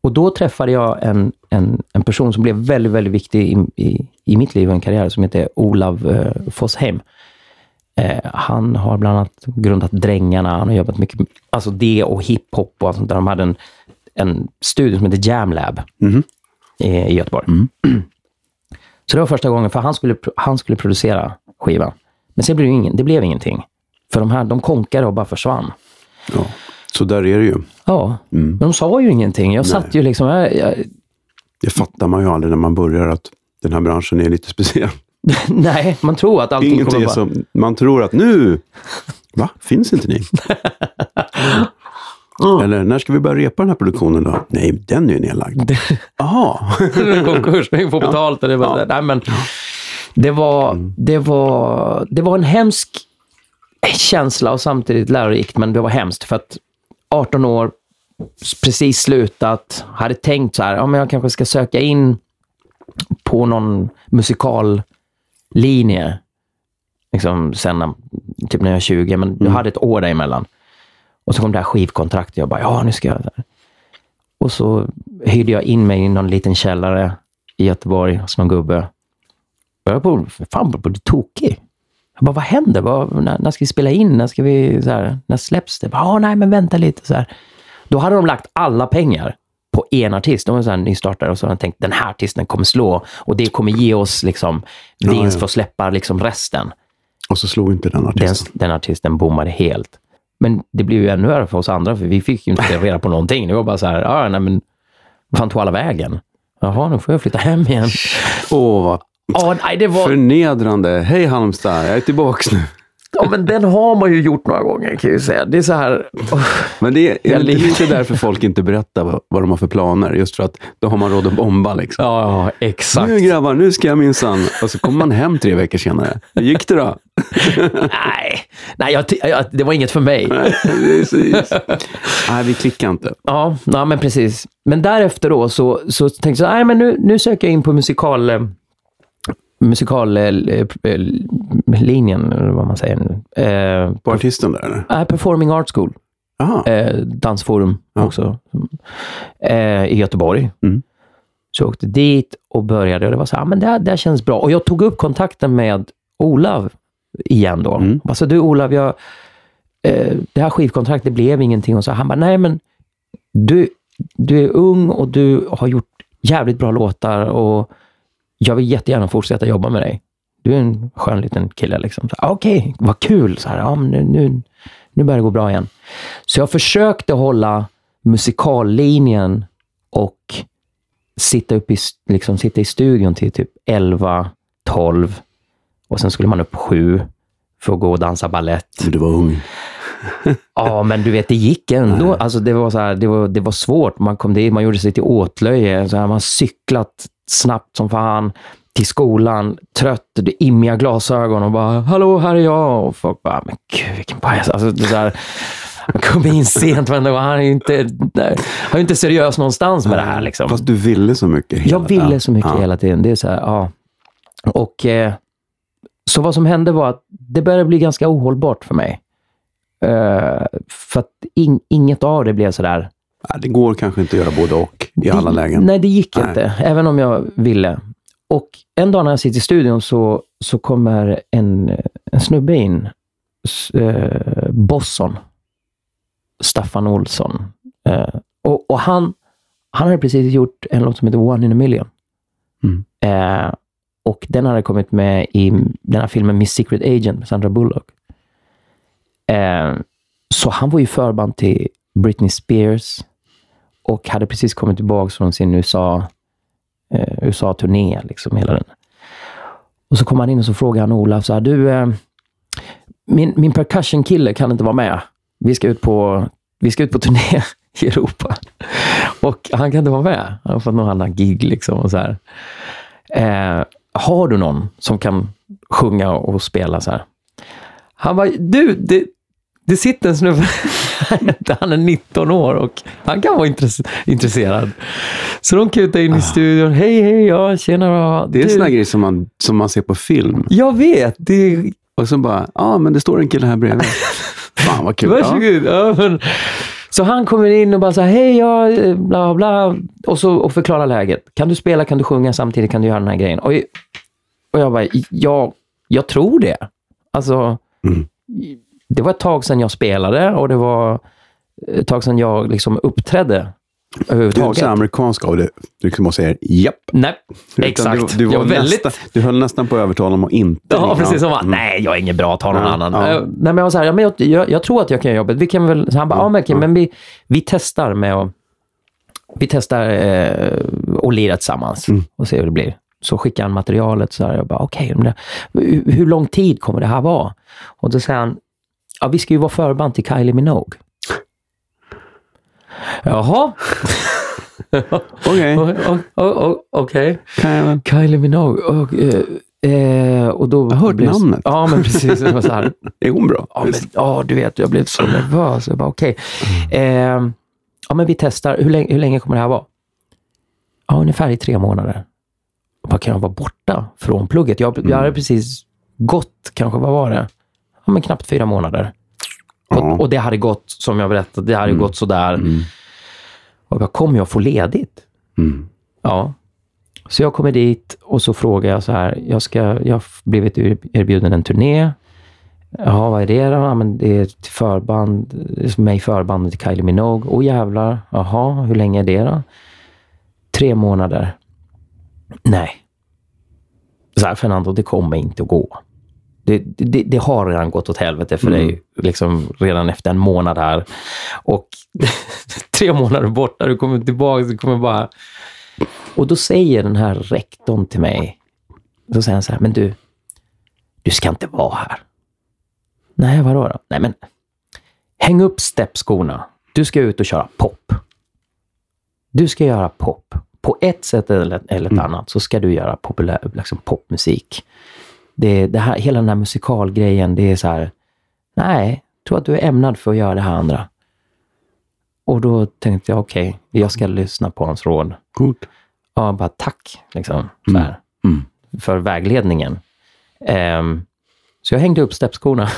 Och då träffade jag en, en, en person som blev väldigt, väldigt viktig i, i, i mitt liv och en karriär, som heter Olav eh, Fossheim. Eh, han har bland annat grundat Drängarna, han har jobbat mycket med alltså det och hiphop och allt sånt där. De hade en, en studio som heter Jam Lab Mhm. i, i Göteborg. Så det var första gången, för han skulle, han skulle producera skivan. Men sen blev det, ingen, det blev ingenting. För de här, de konkade och bara försvann. Ja. Så där är det ju. Ja, Mm. men de sa ju ingenting. Jag satt ju liksom... Jag, jag, Det fattar man ju aldrig när man börjar att den här branschen är lite speciell. nej, man tror att allting Inget kommer bara... som, man tror att nu, va? Finns inte ni? Eller när ska vi börja repa den här produktionen då? Nej, den är ju nedlagd. Jaha. konkurs, vi får betalt. Och det, var, Ja. nej, men det, var, det, var, det var en hemsk känsla och samtidigt lärorikt, men det var hemskt för att 18 år, precis slutat, hade tänkt så här, ja, men jag kanske ska söka in på någon musikallinje. Liksom sen när- typ när jag är 20, men jag hade ett år däremellan. Och så kom det här skivkontraktet. Jag bara, ja nu ska jag... Och så hyrde jag in mig i någon liten källare i Göteborg hos någon gubbe. Jag var på, fan, jag bli tokig. Jag bara, vad händer? Vad, när, när ska vi spela in? När, ska vi, så här, när släpps det? Ja, nej, men vänta lite. Så här. Då hade de lagt alla pengar på en artist. De var så här nystartade och så hade de tänkt, den här artisten kommer slå och det kommer ge oss liksom, vinst ja. för att släppa liksom, resten. Och så slog inte den Den, artisten. den artisten bommade helt. Men det blev ju ännu värre för oss andra, för vi fick ju inte reda på någonting. Det var bara så här, ja, nej men, fan tog alla vägen? Jaha, nu får jag flytta hem igen. Åh, vad Ja, nej, det var... förnedrande. Hej Halmstad, jag är tillbaks nu. Ja, men den har man ju gjort några gånger, kan jag ju säga. Det är så här... oh, Men det är, är det lite därför folk inte berättar vad, vad de har för planer. Just för att då har man råd att bomba. Liksom. Ja, exakt. Nu grabbar, nu ska jag minsann. Och så kommer man hem tre veckor senare. Hur gick det då? Nej, nej jag, jag, det var inget för mig. Nej, precis. Nej, vi klickar inte. Ja, nej, men precis. Men därefter då så, så tänkte jag, nej men nu, nu söker jag in på musikal... eh, Musikallinjen, eller vad man säger nu. Eh, På artisten där eller? äh, Performing Arts School, Aha. eh, dansforum Ja. också, eh, i Göteborg. Mm. Så jag åkte dit och började och det var så här, "Ah, men det, här- det här känns bra. Och jag tog upp kontakten med Olav igen då. Mm. Alltså du Olav, jag, eh, det här skivkontraktet blev ingenting. Och så han bara, nej men du, du är ung och du har gjort jävligt bra låtar och jag vill jättegärna fortsätta jobba med dig. Du är en skön liten kille. Liksom. "Ah, Okej, vad kul. Så här, ja, men nu, nu, nu börjar det gå bra igen. Så jag försökte hålla musikallinjen och sitta, upp i, liksom, sitta i studion till typ 11, 12 och sen skulle man upp 7 för att gå och dansa ballett. Du var ung. Ja, men du vet, det gick ändå. Alltså, det, var så här, det, var, det var svårt. Man kom dit, man gjorde sig till åtlöje. Så här, man cyklat snabbt som fan till skolan, trött, immiga glasögon och bara ”Hallå, här är jag” och folk bara ”Men gud, vilken pajas”. Alltså, det där, man kom in sent, men var, han är ju inte, nej, han är inte seriös någonstans med det här. Liksom. Fast du ville så mycket. hela Jag ville så mycket Ja. hela tiden. Det är så här, ja. Och eh, så vad som hände var att det började bli ganska ohållbart för mig. Eh, för att in, inget av det blev så där. Nej, Det går kanske inte att göra både och i alla det, lägen. Nej, det gick Nej. inte, även om jag ville. Och en dag när jag sitter i studion så, så kommer en, en snubbe in, eh, Bosson, Staffan Olsson. Eh, och och han, han hade precis gjort en låt som heter One in a million. Mm. Eh, och den hade kommit med i den här filmen Miss Secret Agent med Sandra Bullock. Eh, så han var ju förband till Britney Spears och hade precis kommit tillbaka från sin USA eh, USA-turné, liksom hela den. Och så kom han in och så frågade han Olaf så här, du, eh, min, min percussion-kille kan inte vara med. Vi ska ut på, vi ska ut på turné i Europa. Och han kan inte vara med. Han har fått någon annan gig liksom och så här. Eh, har du någon som kan sjunga och spela så här? Han bara, du, det, det sitter en snubbe, han är 19 år och han kan vara intresse, intresserad. Så de kutar in i studion, hej hej, ja tjena. Det är en du- sån här grej som man, som man ser på film. Jag vet, det Och så bara, ja men det står en kille här bredvid. Fan vad kul. Varsågod. Ja, men, så han kommer in och bara så här, hej, ja, bla bla. Och, så, och förklarar läget. Kan du spela, kan du sjunga samtidigt, kan du göra den här grejen? Och, och jag bara, ja, jag tror det. Alltså, Mm. Det var ett tag sedan jag spelade och det var ett tag sedan jag liksom uppträdde Du är överhuvudtaget. så amerikansk av det. Du liksom måste säga japp. Nej, Utan exakt. Du, du, var jag väldigt... nästan, du höll nästan på att övertala dem att inte Ja, precis. Som bara, Mm. nej, jag är ingen bra, ta någon Ja, annan. ja. Eh, Nej, men jag var så här, ja, men jag, jag, jag tror att jag kan göra jobbet. Vi kan väl... Så han bara, ja, men, okej, men vi, vi testar med att... Vi testar eh, och lira tillsammans Mm. och se hur det blir. Så skickar han materialet. Så här, jag bara, okej, hur, hur lång tid kommer det här vara? Och då säger han, ja, vi ska ju vara förband till Kylie Minogue. Jaha. Okej, Okej. Kylie Minogue. Och, eh, eh, och då Jag har hört blev- namnet. Ja, men precis. Det var så här, Är hon bra? ja, men, ja, du vet, jag blev så nervös. Jag bara, okej. Eh, ja, men vi testar. Hur länge, hur länge kommer det här vara? Ja, ungefär i tre månader. Vad kan jag vara borta från plugget? Jag, jag hade precis gått, kanske, vad var det? Men knappt fyra månader. Ja. Och, och det hade gått, som jag berättade, det hade gått sådär. Mm. Och jag kommer jag få ledigt? Mm. Ja. Så jag kommer dit och så frågar jag så här, jag, ska, jag har blivit erbjuden en turné. Jaha, vad är det då? Ja, men det är ett förband, mig i förbandet till Kylie Minogue. Åh jävlar, jaha, hur länge är det då? Tre månader. Nej. Så här, Fernando, det kommer inte att gå. Det, det, det har redan gått åt helvete för dig liksom redan efter en månad här. Och tre månader borta, du kommer tillbaka, du kommer bara... Och då säger den här rektorn till mig, då säger han så här, men du, du ska inte vara här. Nej, vadå då? Nej, men häng upp steppskorna. Du ska ut och köra pop. Du ska göra pop. På ett sätt eller, eller ett annat så ska du göra populär, liksom popmusik. Det, det här, hela den här musikalgrejen, det är så här, nej, jag tror att du är ämnad för att göra det här andra. Och då tänkte jag, okej, jag ska lyssna på hans råd. Coolt. Ja, bara tack, liksom, så här, Mm. för vägledningen. Ehm, så jag hängde upp steppskorna.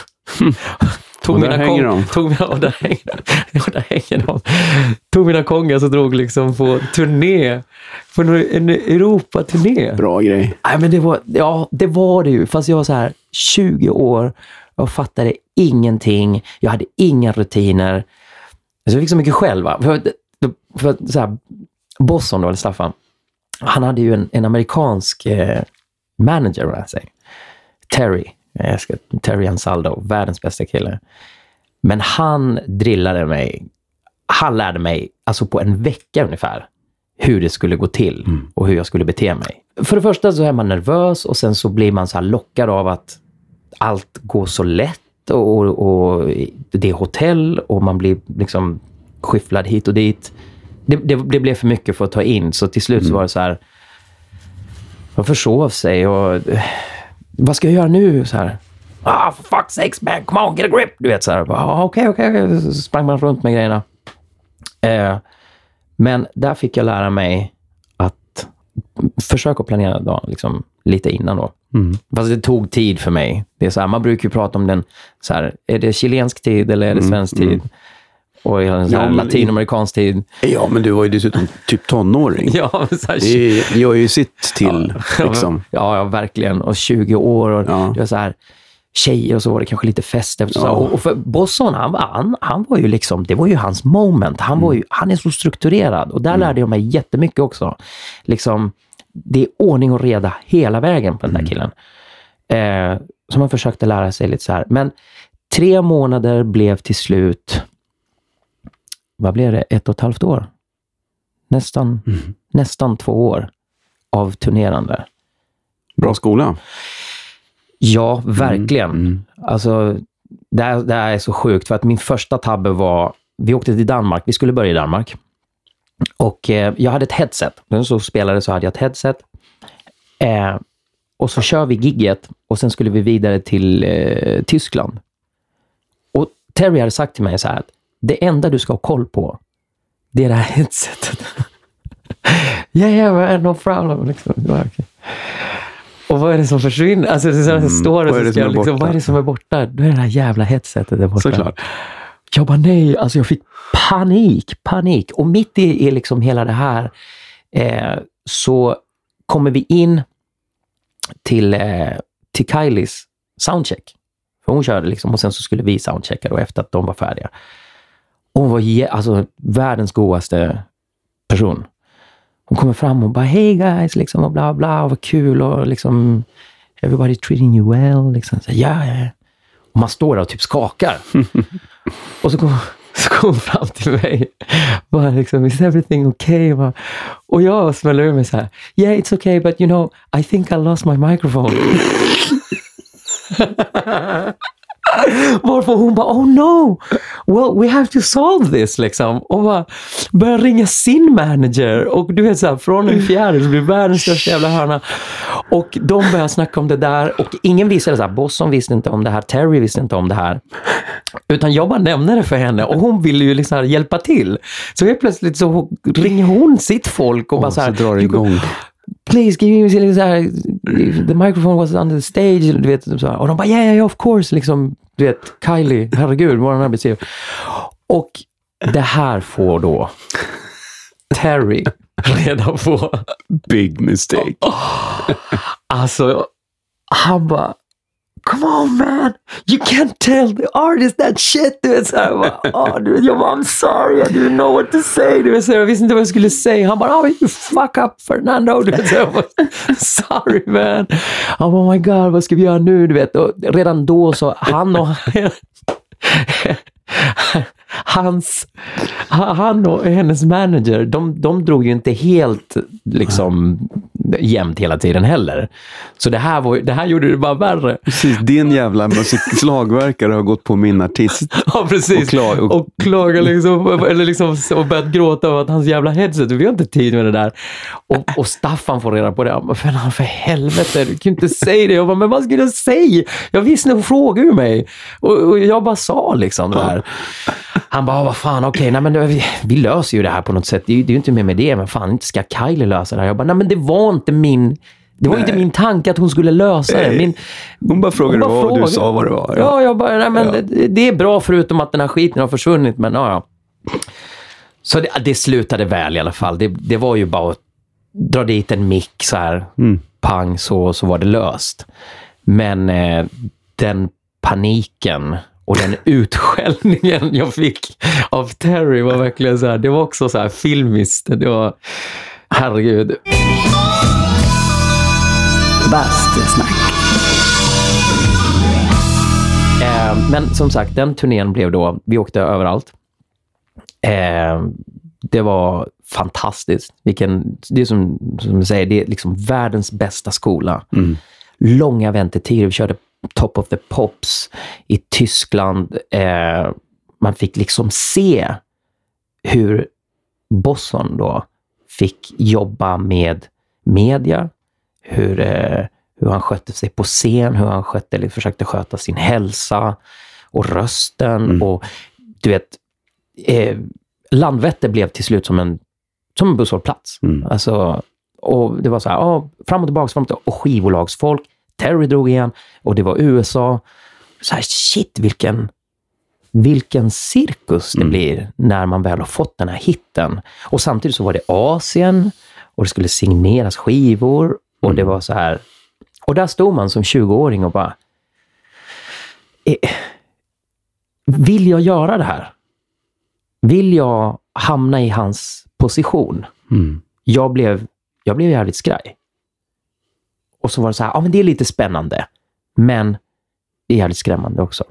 tog Och där hänger de. Tog, mina- och där hänger, och där hänger de. Tog mina kongas och drog liksom på turné. På en Europaturné. Bra grej. Nej, men det var, ja, det var det ju. Fast jag var så här 20 år och fattade ingenting. Jag hade inga rutiner. Alltså, jag fick så mycket själv. Va? För, för, så här, Bosson, då, eller Staffan, han hade ju en, en amerikansk eh, manager med sig. Terry. Jag ska, Terry Ansaldo, världens bästa kille. Men han drillade mig. Han lärde mig, alltså på en vecka ungefär, hur det skulle gå till och hur jag skulle bete mig. För det första så är man nervös och sen så blir man så lockad av att allt går så lätt och, och, och det är hotell och man blir liksom skyfflad hit och dit. Det, det, det blev för mycket för att ta in, så till slut så var det så här... Man försov sig och... Vad ska jag göra nu? Så här. Ah, for fuck's sakes man, come on, get a grip! Du vet, så här. ah, Okej, okej, okej. Så sprang man runt med grejerna. Eh, men där fick jag lära mig att försöka planera dagen liksom, lite innan då. Mm. Fast det tog tid för mig. Det är så här, man brukar ju prata om den, så här, är det chilensk tid eller är det svensk tid? Och så här, Ja, men- latinamerikansk tid? Ja, men du var ju dessutom typ tonåring. Ja, så här, Det det gör ju sitt till. Liksom. Ja, ja, verkligen. Och 20 år och Ja. det var så här, tjejer och så var det kanske lite fest efter. Ja. och, och för Bosson, han, var- han, han var ju liksom, det var ju hans moment. Han, var ju, han är så strukturerad och där lärde jag mig jättemycket också. Liksom, det är ordning och reda hela vägen på den där killen. Eh, så man försökte lära sig lite så här. Men tre månader blev till slut, vad blev det, ett och ett halvt år? Nästan, nästan två år. av turnerande. Bra skola. Ja, verkligen. Mm. Alltså, det här, det här är så sjukt, för att min första tabbe var... Vi åkte till Danmark. Vi skulle börja i Danmark. Och eh, jag hade ett headset. När jag så spelade så hade jag ett headset. Eh, och så kör vi gigget och sen skulle vi vidare till eh, Tyskland. Och Terry hade sagt till mig så här att det enda du ska ha koll på, det är det här headsetet. yeah, yeah, no problem. Liksom. Ja, okej. Och vad är det som försvinner? Alltså, det är så här, Mm. står det Vad är så det som är jag liksom, borta? vad är det som är borta? Då är det det här jävla headsetet där borta. Såklart. Jag bara nej, alltså jag fick panik, panik. Och mitt i, i liksom hela det här eh, så kommer vi in till, eh, till Kylies soundcheck. För hon körde liksom och sen så skulle vi soundchecka då efter att de var färdiga. Och hon var alltså, världens godaste person. Hon kommer fram och bara hej guys, liksom, och bla bla, och vad kul och liksom everybody treating you well. Liksom. Så, ja, ja. Och man står där och typ skakar. och så kom, så kom hon fram till mig. Bara liksom, is everything okay? Bara, och jag smäller ur mig så här. Yeah, it's okay, but you know, I think I lost my microphone. Varför hon bara, oh no, well we have to solve this liksom. Och bara börjar ringa sin manager. Och du vet så här, från en fjäril blir det världens största jävla hörna. Och de börjar snacka om det där och ingen visste så här, Bosson visste inte om det här, Terry visste inte om det här. Utan jag bara nämnde det för henne och hon ville ju liksom hjälpa till. Så helt plötsligt så ringer hon sitt folk och bara Och så så drar det "You go- igång. Please give me så här, the microphone was under the stage. Du vet, så här. Och de bara, yeah, yeah, of course. Liksom, du vet, Kylie, herregud, vår arbetsgivare. Och det här får då Terry reda på. Big mistake. Alltså, han bara, come on man, you can't tell the artist that shit. Du vet, så här, jag bara, oh, du vet, jag bara, I'm sorry, I didn't know what to say. Du vet, så här, jag visste inte vad jag skulle säga. Han bara, oh, you fuck up Fernando. Du vet, så här, jag bara, sorry man. Han bara, oh my god, vad ska vi göra nu? Du vet, och redan då så, han och hans, han och hennes manager, de, de drog ju inte helt liksom jämnt hela tiden heller. Så det här, var, det här gjorde det bara värre. Precis, din jävla slagverkare har gått på min artist. Ja, precis. Och klag- och- och klagar liksom, eller liksom, och börjat gråta över att hans jävla headset, vi har inte tid med det där. Och, och Staffan får reda på det. För, för helvete, du kan ju inte säga det. Jag bara, men vad ska jag säga? Jag visste, hon frågade ju mig. Och, och jag bara sa liksom det här. Han bara, vad fan, okej, nej men vi, vi löser ju det här på något sätt. Det är det är ju inte mer med det, men fan, inte ska Kylie lösa det här. Jag bara, nej men det var inte min... Det var inte min tanke att hon skulle lösa det. Min, Hon bara frågade hon bara vad du sa vad det var. Ja, jag bara, nej, men Ja. det, det är bra förutom att den här skiten har försvunnit, men ja, ja. Så det, det slutade väl i alla fall. Det, det var ju bara att dra dit en mick så här, Mm. pang, så, så var det löst. Men eh, den paniken och den utskällningen jag fick av Terry var verkligen så här, det var också så här filmiskt. Det var, herregud. Bastusnack. Eh, men som sagt, den turnén blev då, vi åkte överallt. Eh, det var fantastiskt. Vilken, det är som, som du säger, det är liksom världens bästa skola. Mm. Långa väntetider. Vi körde Top of the Pops i Tyskland. Eh, man fick liksom se hur Bosson då fick jobba med media, hur, eh, hur han skötte sig på scen, hur han skötte, eller försökte sköta sin hälsa och rösten. Mm. Och du vet, eh, Landvetter blev till slut som en, som en busshållplats. Mm. Alltså, och det var så här, ja, fram och tillbaka, fram och tillbaka. Och skivbolagsfolk, Terry drog igen och det var USA. Så här, shit, vilken, vilken cirkus det Mm. blir när man väl har fått den här hitten. Och samtidigt så var det Asien och det skulle signeras skivor och Mm. det var så här. Och där stod man som 20-åring och bara, eh, vill jag göra det här? Vill jag hamna i hans position? Mm. jag blev, jag blev jävligt skraj. Och så var det så här, ja men det är lite spännande, men det är jävligt skrämmande också.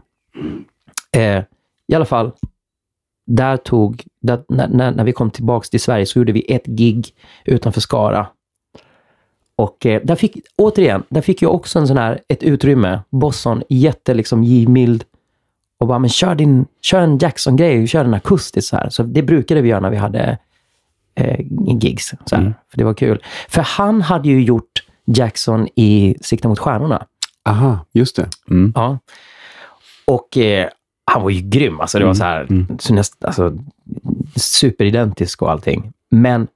Eh, I alla fall, där tog, där, när, när, när vi kom tillbaka till Sverige så gjorde vi ett gig utanför Skara. Och eh, där fick, återigen, där fick jag också en sån här, ett utrymme. Bosson, jätte liksom givmild. Och bara, men kör, din, kör en Jackson-grej, kör den akustiskt så här. Så det brukade vi göra när vi hade eh, gigs. Så Mm. För det var kul. För han hade ju gjort Jackson i Sikta mot stjärnorna. Aha, just det. Mm. Ja. Och eh, han var ju grym. Alltså, det var så här, mm. så näst, alltså, superidentisk och allting. Men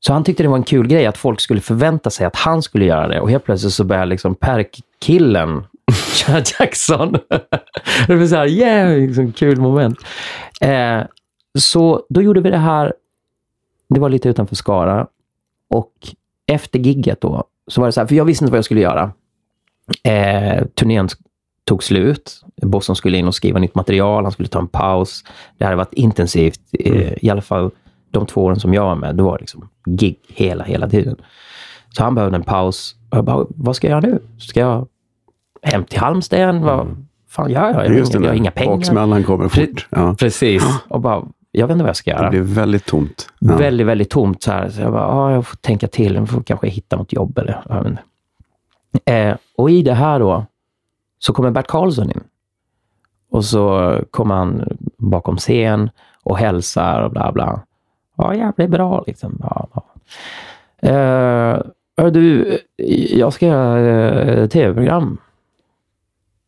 så han tyckte det var en kul grej att folk skulle förvänta sig att han skulle göra det. Och helt plötsligt så började liksom Per-killen köra Jackson. det var så här, yeah, liksom, kul moment. Eh, så då gjorde vi det här. Det var lite utanför Skara. Och efter gigget då, så var det så här, för jag visste inte vad jag skulle göra. Eh, turnén tog slut. Boston skulle in och skriva nytt material. Han skulle ta en paus. Det hade varit intensivt. Eh, I alla fall de två åren som jag var med. Det var liksom gig hela, hela tiden. Så han behövde en paus. Och jag bara, vad ska jag göra nu? Ska jag hem till Halmstad? Vad fan gör jag? Jag, har Just inga, det, jag har inga pengar. Baksmällan kommer fort. Ja. Precis. Och bara, jag vet inte vad jag ska göra. Det blev väldigt tomt. Ja. Väldigt, väldigt tomt. Så, här. så jag bara, ah, jag får tänka till. Jag får kanske hitta något jobb eller eh, Och i det här då, så kommer Bert Karlsson in. Och så kommer han bakom scen och hälsar och bla bla. Ja, jävligt bra liksom. Ja, ja. Eh, du, jag ska göra eh, tv-program.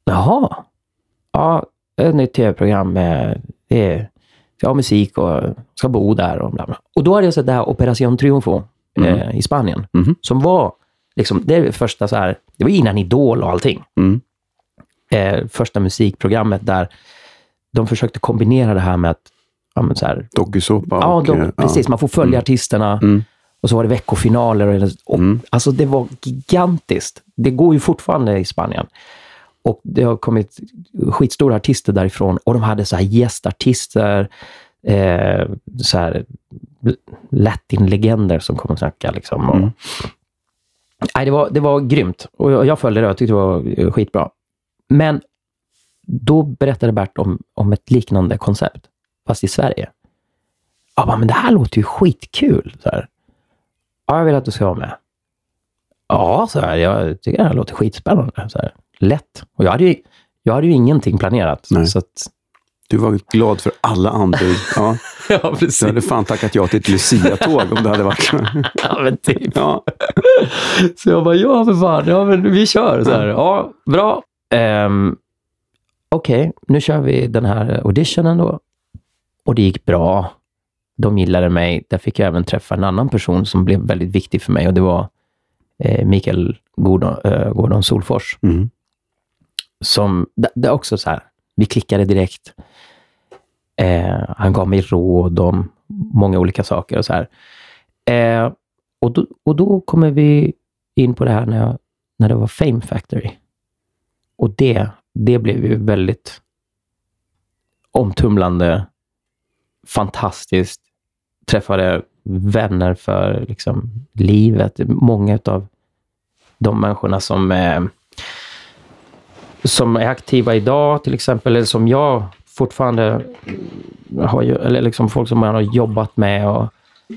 Jaha. Ja, ett nytt tv-program det är jag har musik och ska bo där och bla bla. Och då hade jag sett det här Operation Triunfo eh, i Spanien. Mhm. Som var liksom, det första så här, det var innan Idol och allting. Mm. Eh, första musikprogrammet där de försökte kombinera det här med att, ja men så här, Dokusåpa ja, de, eh, precis, man får följa artisterna Mm. och så var det veckofinaler. Och, och, Mm. Alltså det var gigantiskt. Det går ju fortfarande i Spanien. Och det har kommit skitstora artister därifrån och de hade så här gästartister, eh, så här latin-legender som kom och snackade. Liksom. Och, Mm. nej, det, var, det var grymt och jag, jag följde det och tyckte det var eh, skitbra. Men då berättade Bert om, om ett liknande koncept, fast i Sverige. Jag bara, men det här låter ju skitkul. Så här. Ja, jag vill att du ska vara med. Ja, så här, jag tycker det här låter skitspännande. Så här. Lätt. Och jag hade ju, jag hade ju ingenting planerat. Nej. Så att, Du var glad för alla anbud. Ja, ja, precis. du hade fan tackat ja till ett Lucia-tåg om det hade varit... Ja, men typ. Ja. Så jag bara, ja för fan, ja, men vi kör. Så här. Ja, bra. Um, Okej, nu kör vi den här auditionen då. Och det gick bra. De gillade mig. Där fick jag även träffa en annan person som blev väldigt viktig för mig och det var eh, Mikael Gordon, eh, Gordon Solfors. Mm. Som, det, är också så här, vi klickade direkt. Eh, han gav mig råd om många olika saker och så här. Eh, och, då, och då kommer vi in på det här när, jag, när det var Fame Factory. Och det, det blev ju väldigt omtumlande, fantastiskt. Träffade vänner för liksom, livet. Många av de människorna som, eh, som är aktiva idag, till exempel, eller som jag fortfarande har, eller liksom folk som man har jobbat med och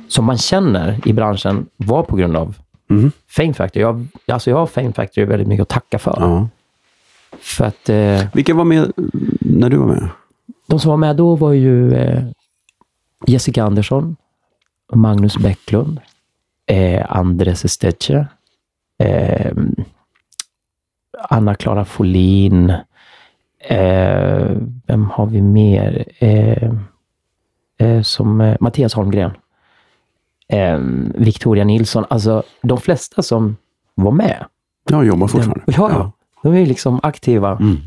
som man känner i branschen var på grund av Mm. Fame Factory. Jag, alltså jag har Fame Factory väldigt mycket att tacka för. Ja. För att eh, Vilka var med när du var med? de som var med då var ju eh, Jessica Andersson, Magnus Bäcklund, eh, Andres Esteche, eh, Anna-Klara Folin, eh, vem har vi mer? Eh, eh, som eh, Mattias Holmgren, eh, Victoria Nilsson. Alltså de flesta som var med. Jag jobbar fortfarande. Ja, ja. De är liksom aktiva. Mm.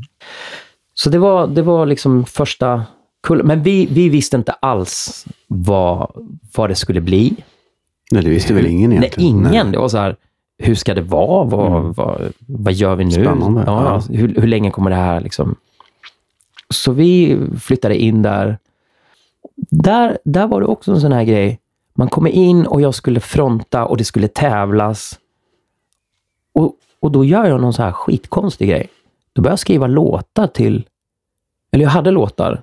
Så det var, det var liksom första kullen. Men vi, vi visste inte alls vad, vad det skulle bli. Nej, det visste väl ingen Nej, egentligen? ingen. Det var så här, hur ska det vara? Vad, Mm. vad, vad gör vi nu? Spännande. Ja, Ja. Hur, hur länge kommer det här liksom... Så vi flyttade in där. där. Där var det också en sån här grej. Man kommer in och jag skulle fronta och det skulle tävlas. Och, och då gör jag någon så här skitkonstig grej. Då började jag skriva låtar till... Eller jag hade låtar.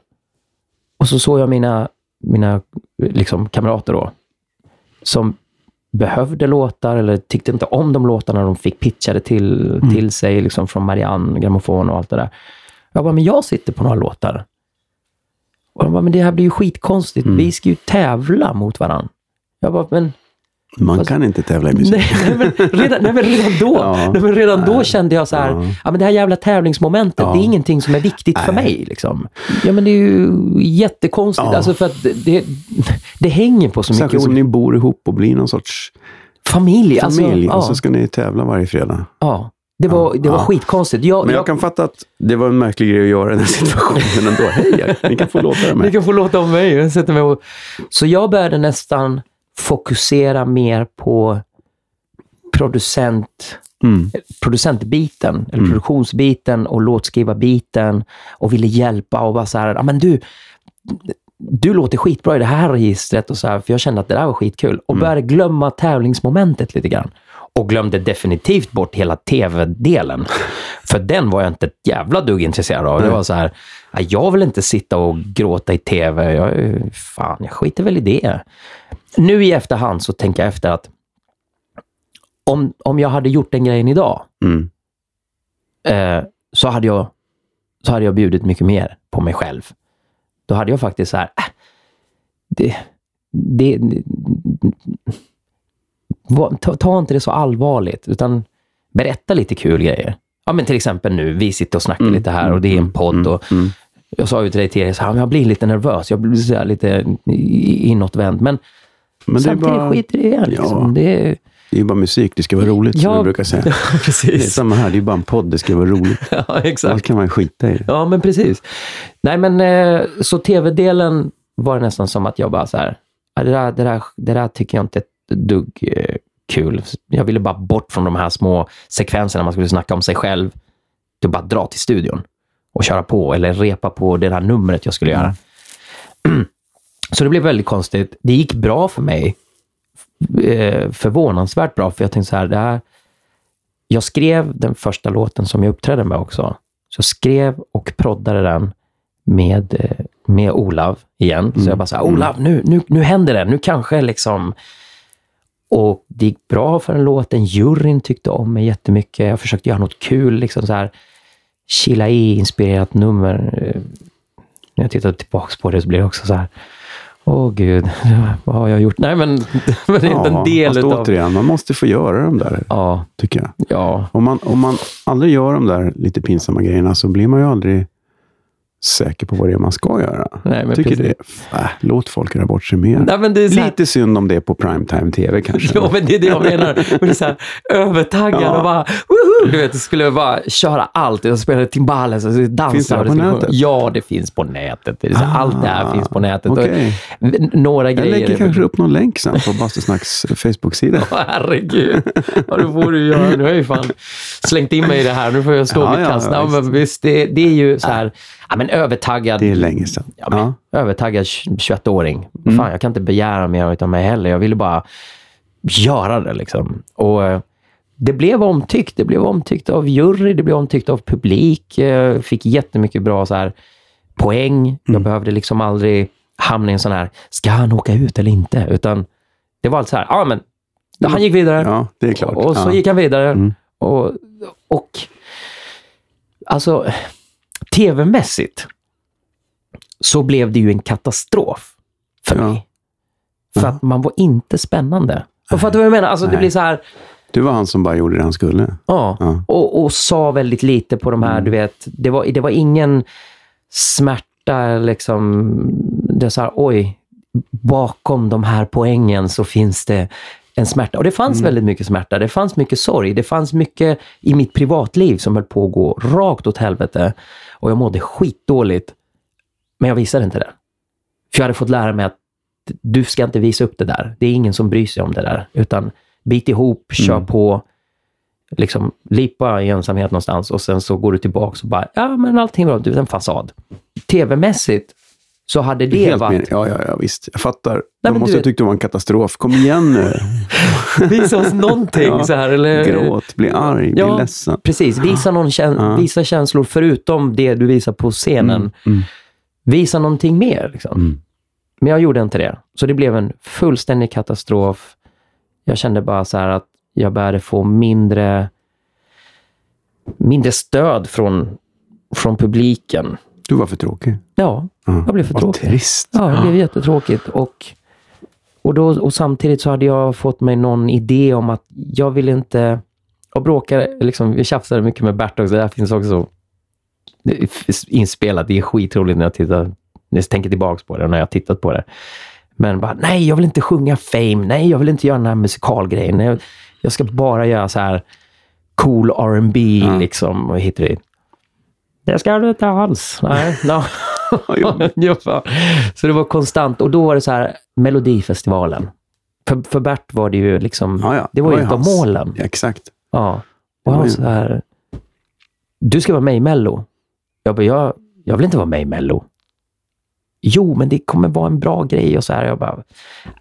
Och så såg jag mina, mina liksom, kamrater då. Som behövde låtar eller tyckte inte om de låtarna de fick pitchade till, till sig liksom från Marianne, grammofon och allt det där. Jag bara, men jag sitter på några låtar. Och de bara, men det här blir ju skitkonstigt. Vi ska ju tävla mot varandra. Jag bara, men Man kan inte tävla i musik. Nej, nej, men redan, nej, men redan då, Ja. nej, men redan då kände jag så här, Ja. ja. men det här jävla tävlingsmomentet, Ja. det är ingenting som är viktigt för Nej. mig. Liksom. Ja, men det är ju jättekonstigt, Ja. alltså för att det, det, hänger på så mycket Särskilt som ni bor ihop och blir någon sorts Familj. Alltså, familj ja, och så ska ni tävla varje fredag. ja. Det var, det var Ja. skitkonstigt. Jag, Men jag kan fatta att det var en märklig grej att göra i den situationen ändå. Hej, ni kan få låta det Ni med. kan få låta av mig. Jag sätter mig och... Så jag började nästan fokusera mer på producent, Mm. producentbiten, eller produktionsbiten och låtskrivarbiten och ville hjälpa och bara så här, ja men du, du låter skitbra i det här registret och så här, för jag kände att det där var skitkul. Och började glömma tävlingsmomentet lite grann. Och glömde definitivt bort hela tv-delen. För den var jag inte ett jävla dugg intresserad av. Det var så här, ja, jag vill inte sitta och gråta i tv. Jag, fan, jag skiter väl i det. Nu i efterhand så tänker jag efter att om, om jag hade gjort den grejen idag, Mm. eh, så, hade jag, så hade jag bjudit mycket mer på mig själv. Då hade jag faktiskt så här, äh, det, det, ta, ta inte det så allvarligt, utan berätta lite kul grejer. Ja, men till exempel nu, vi sitter och snackar lite här och det är en podd. Och Mm. Jag sa ju till dig tidigare, så här, men jag blir lite nervös, jag blir lite inåtvänd. Men, Men det är, samtidigt bara, skiter i det. Liksom. Ja. det är, det är bara musik, det ska vara roligt som Ja, vi brukar säga. Det är precis. samma här, det är bara en podd, det ska vara roligt. Ja, exakt. Annars kan man skita i det. Ja, men precis. Nej, men eh, så tv-delen var det nästan som att jag bara så här, "Ja, det där, det där, det där tycker jag inte ett dugg eh, kul. Jag ville bara bort från de här små sekvenserna man skulle snacka om sig själv. Det bara dra till studion och köra på eller repa på det här numret jag skulle göra. Så det blev väldigt konstigt. Det gick bra för mig. Eh, förvånansvärt bra, för jag tänkte så här, det här jag skrev den första låten som jag uppträdde med också. Så jag skrev och proddade den med, eh, med Olav igen. Så jag bara så här, Olav, nu, nu, nu händer det. Nu kanske liksom... Och det gick bra för den låten. Juryn tyckte om mig jättemycket. Jag försökte göra något kul, liksom så här chilla i-inspirerat nummer. Eh, När jag tittar tillbaka på det så blir det också så här, åh gud, vad har jag gjort? Nej, men, men det är inte en del utav... återigen, man måste få göra de där, Ja, tycker jag. ja, Om man, om man aldrig gör de där lite pinsamma grejerna så blir man ju aldrig säker på vad det är man ska göra. Nej, men tycker precis. det, äh, låt folk göra bort sig mer. Nej, men det är så här- Lite synd om det på primetime tv kanske. Ja, men det är det jag menar. Men det är så här, övertaggad Ja. och bara, woho! Du vet, skulle bara köra allt. Jag spelade timbales, och dansa. Finns det och på nätet? Ja, det finns på nätet. Det är här, allt det här Ah, finns på nätet. n- några Jag grejer... lägger kanske upp någon länk sen på Bastusnacks Facebook-sida. Åh, herregud. Ja, det får du göra. Nu har jag ju fan slängt in mig i det här. Nu får jag stå Ja, mitt kast. ja, Ja, visst, det, det är ju så här, ja, men övertaggad. Det är länge sedan. Ja, men, Ja. Övertaggad 21-åring. Mm. Fan, jag kan inte begära mer utav mig heller. Jag ville bara göra det. Liksom. Och eh, Det blev omtyckt. Det blev omtyckt av jury, det blev omtyckt av publik. Eh, Fick jättemycket bra så här, poäng. Mm. Jag behövde liksom aldrig hamna i en sån här, ska han åka ut eller inte? Utan det var allt så här, ja men han gick vidare. Ja, det är klart. Och så ja. gick han vidare. Mm. Och, och alltså, tv-mässigt så blev det ju en katastrof för Ja. mig. För att man var inte spännande. Och fattar du vad jag menar? Alltså, det blir så här, Du var han som bara gjorde det han skulle. ja, Ja. Och, och sa väldigt lite på de här, Mm. du vet, det var, det var ingen smärta liksom, det är så här, oj, bakom de här poängen så finns det en smärta. Och det fanns Mm. väldigt mycket smärta, det fanns mycket sorg, det fanns mycket i mitt privatliv som höll på att gå rakt åt helvete. Och jag mådde skitdåligt. Men jag visade inte det. För jag hade fått lära mig att du ska inte visa upp det där. Det är ingen som bryr sig om det där. Utan bit ihop, kör Mm. på, liksom lipa i ensamhet någonstans och sen så går du tillbaka och bara, ja men allting var du vet, en fasad. Tv-mässigt så hade det Helt varit, med. Ja, ja, ja, visst. Jag fattar. men De måste ha tyckt det var en katastrof. Kom igen nu. visa oss någonting Ja, så här. Eller, Gråt, bli arg, Ja. bli ledsen. Precis, visa, någon kän- Ja. visa känslor förutom det du visar på scenen. Mm. Visa någonting mer. Liksom. Mm. Men jag gjorde inte det. Så det blev en fullständig katastrof. Jag kände bara så här att jag började få mindre, mindre stöd från, från publiken. Du var för tråkig. Ja, Ja. jag blev för Vad tråkig. trist. Ja, det blev jättetråkigt. Och, och, då, och samtidigt så hade jag fått mig någon idé om att jag vill inte... Och bråkade, liksom, vi tjafsade mycket med Bert också. Det här finns också det inspelat. Det är skitroligt när jag, tittar, när jag tänker tillbaka på det när jag har tittat på det. Men bara, nej, jag vill inte sjunga Fame. Nej, jag vill inte göra den här musikalgrejen. Jag, jag ska bara göra så här cool R&B Ja. liksom. Och hit och dit. Det ska du inte alls. Nej, no. Så det var konstant. Och då var det så här, Melodifestivalen. För, för Bert var det ju liksom, Ja, ja. det var ju ett av målen. Ja, exakt. Ja. Och han så här, du ska vara med i Mello. Jag bara, jag, jag vill inte vara med i Mello. Jo, men det kommer vara en bra grej och så här. Jag bara,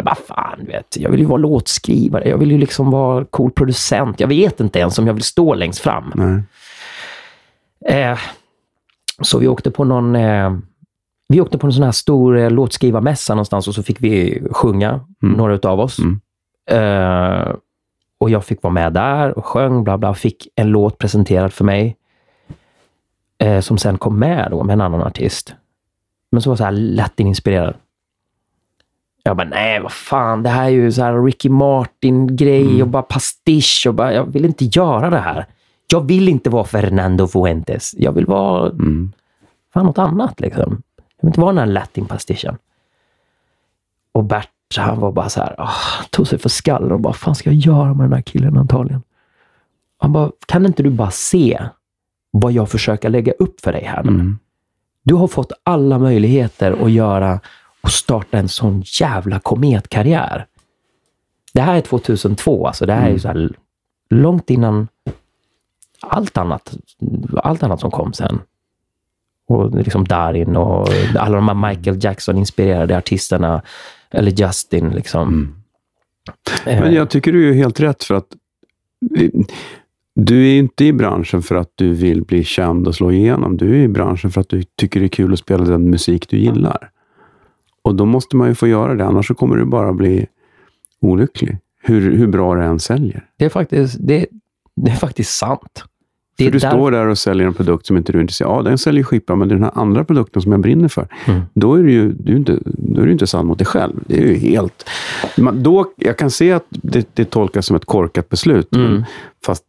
vad fan, du vet, jag vill ju vara låtskrivare. Jag vill ju liksom vara cool producent. Jag vet inte ens om jag vill stå längst fram. Nej. Eh, så vi åkte på någon eh, vi åkte på en sån här stor eh, låtskrivarmässa någonstans och så fick vi sjunga, Mm. några utav oss. Mm. Eh, och jag fick vara med där och sjöng, bla bla. Fick en låt presenterad för mig. Eh, som sen kom med då med en annan artist. Men som var så här Latin-inspirerad. Jag bara, nej vad fan, det här är ju så här Ricky Martin-grej Mm. och bara pastisch och bara, jag vill inte göra det här. Jag vill inte vara Fernando Fuentes. Jag vill vara Mm. fan något annat liksom. Jag vill inte vara den här latin-pastischen. Och Bert, han var bara så här, ah, tog sig för skallen och bara, vad fan ska jag göra med den här killen antagligen? Han bara, kan inte du bara se vad jag försöker lägga upp för dig här nu? Mm. Du har fått alla möjligheter att göra och starta en sån jävla kometkarriär. Det här är 2002, alltså. Det här är ju så här långt innan allt annat, allt annat som kom sen. Och liksom Darin och alla de här Michael Jackson-inspirerade artisterna. Eller Justin, liksom. Mm. Eh, Men jag tycker du är helt rätt för att du är inte i branschen för att du vill bli känd och slå igenom. Du är i branschen för att du tycker det är kul att spela den musik du gillar. Och då måste man ju få göra det, annars kommer du bara bli olycklig. Hur, hur bra det än säljer. det, är faktiskt, det, det är faktiskt sant. För du där- står där och säljer en produkt som inte du är intresserad av. Ja, den säljer skitbra, men det är den här andra produkten som jag brinner för. Mm. Då är du ju du är inte, då är du inte sann mot dig själv. Det är ju helt... Man, då, jag kan se att det, det tolkas som ett korkat beslut. Mm. Fast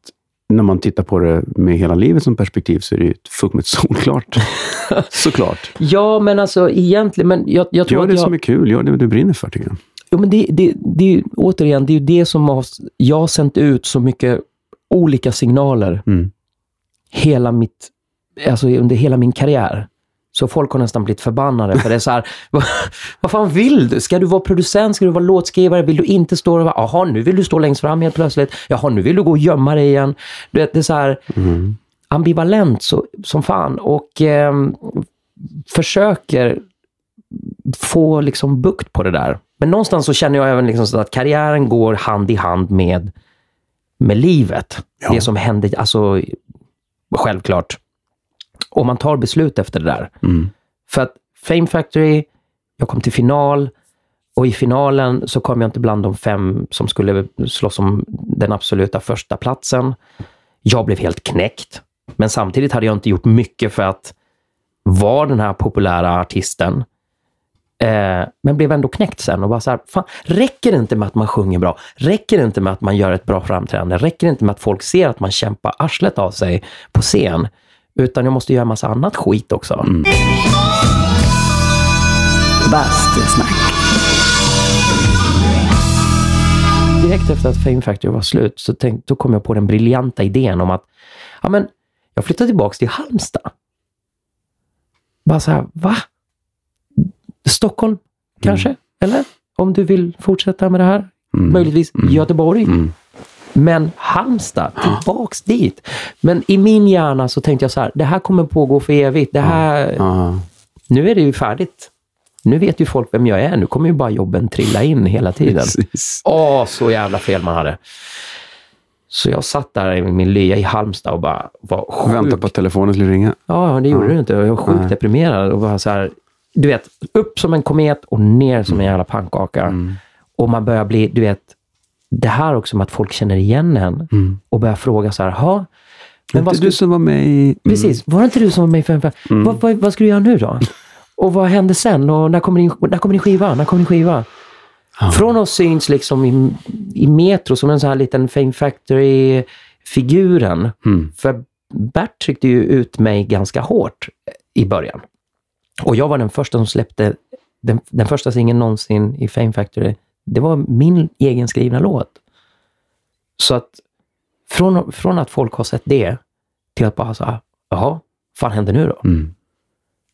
när man tittar på det med hela livet som perspektiv så är det ju fullkomligt solklart. Såklart. Ja, men alltså egentligen, men jag, jag tror Gör det jag... som är kul. Gör det du brinner för, tycker jag. Jo, men det, det, det återigen, det är ju det som har, jag har sänt ut så mycket olika signaler Mm. Hela mitt, alltså under hela min karriär. Så folk har nästan blivit förbannade för det är så här, vad, vad fan vill du? Ska du vara producent? Ska du vara låtskrivare? Vill du inte stå och vara, jaha, nu vill du stå längst fram helt plötsligt. Jaha, nu vill du gå och gömma dig igen. Du vet, det är så här Mm. ambivalent så, som fan och ehm, försöker få liksom bukt på det där. Men någonstans så känner jag även liksom så att karriären går hand i hand med, med livet. Ja. Det som händer, alltså självklart. Och man tar beslut efter det där. Mm. För att Fame Factory, jag kom till final och i finalen så kom jag inte bland de fem som skulle slåss om den absoluta första platsen. Jag blev helt knäckt. Men samtidigt hade jag inte gjort mycket för att vara den här populära artisten. Eh, men blev ändå knäckt sen och bara så här, fan, räcker det inte med att man sjunger bra? Räcker det inte med att man gör ett bra framträdande? Räcker det inte med att folk ser att man kämpar arslet av sig på scen? Utan jag måste göra massa annat skit också. Bastusnack. direkt efter att Fame Factory var slut så tänkte, då kom jag på den briljanta idén om att ja, men, jag flyttar tillbaka till Halmstad. Bara så här, va? Stockholm kanske? Eller? Om du vill fortsätta med det här? Mm. Möjligtvis Göteborg? Mm. Men Halmstad, tillbaks dit. Men i min hjärna så tänkte jag så här, det här kommer pågå för evigt. Det här, Ja. Nu är det ju färdigt. Nu vet ju folk vem jag är. Nu kommer ju bara jobben trilla in hela tiden. Åh, så jävla fel man hade. Så jag satt där i min lya i Halmstad och bara var sjukt... Vänta på att telefonen skulle ringa. Ja, det gjorde Ja. det inte. Jag var sjukt deprimerad och var så här, du vet, upp som en komet och ner som en jävla pannkaka. Mm. Och man börjar bli, du vet, det här också med att folk känner igen en Mm. och börjar fråga så här, "Ha, men vad inte du som var med i... Mm. Precis. Var det inte du som var med i Fem Fem? Vad, vad, vad ska du göra nu då? Och vad hände sen? Och när kommer din, när kommer din skiva? När kommer din skiva? Från att syns liksom i, i Metro som en sån här liten Fame Factory-figuren. Mm. För Bert tryckte ju ut mig ganska hårt i början. Och jag var den första som släppte den, den första singeln någonsin i Fame Factory. Det var min egen skrivna låt. Så att från, från att folk har sett det till att bara här, jaha, vad fan händer nu då? Mm.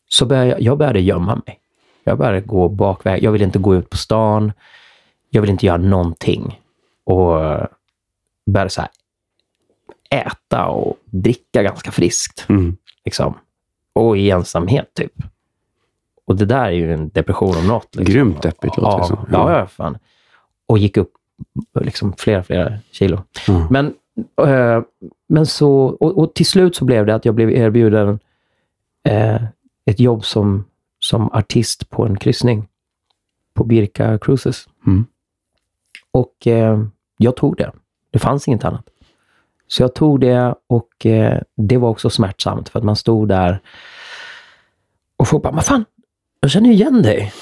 Så började jag, jag började gömma mig. Jag började gå bakväg. Jag ville inte gå ut på stan. Jag ville inte göra någonting. Och eh, började så här äta och dricka ganska friskt. Mm. Liksom. Och i ensamhet, typ. Och det där är ju en depression om något. Liksom. Grymt deppigt låter det ja, som. ja, ja, fan. Och gick upp liksom flera, flera kilo. Ja. Men, eh, men så, och, och till slut så blev det att jag blev erbjuden eh, ett jobb som, som artist på en kryssning på Birka Cruises. Mm. Och eh, jag tog det. Det fanns inget annat. Så jag tog det och eh, det var också smärtsamt för att man stod där och folk bara, men fan, jag känner ju igen dig.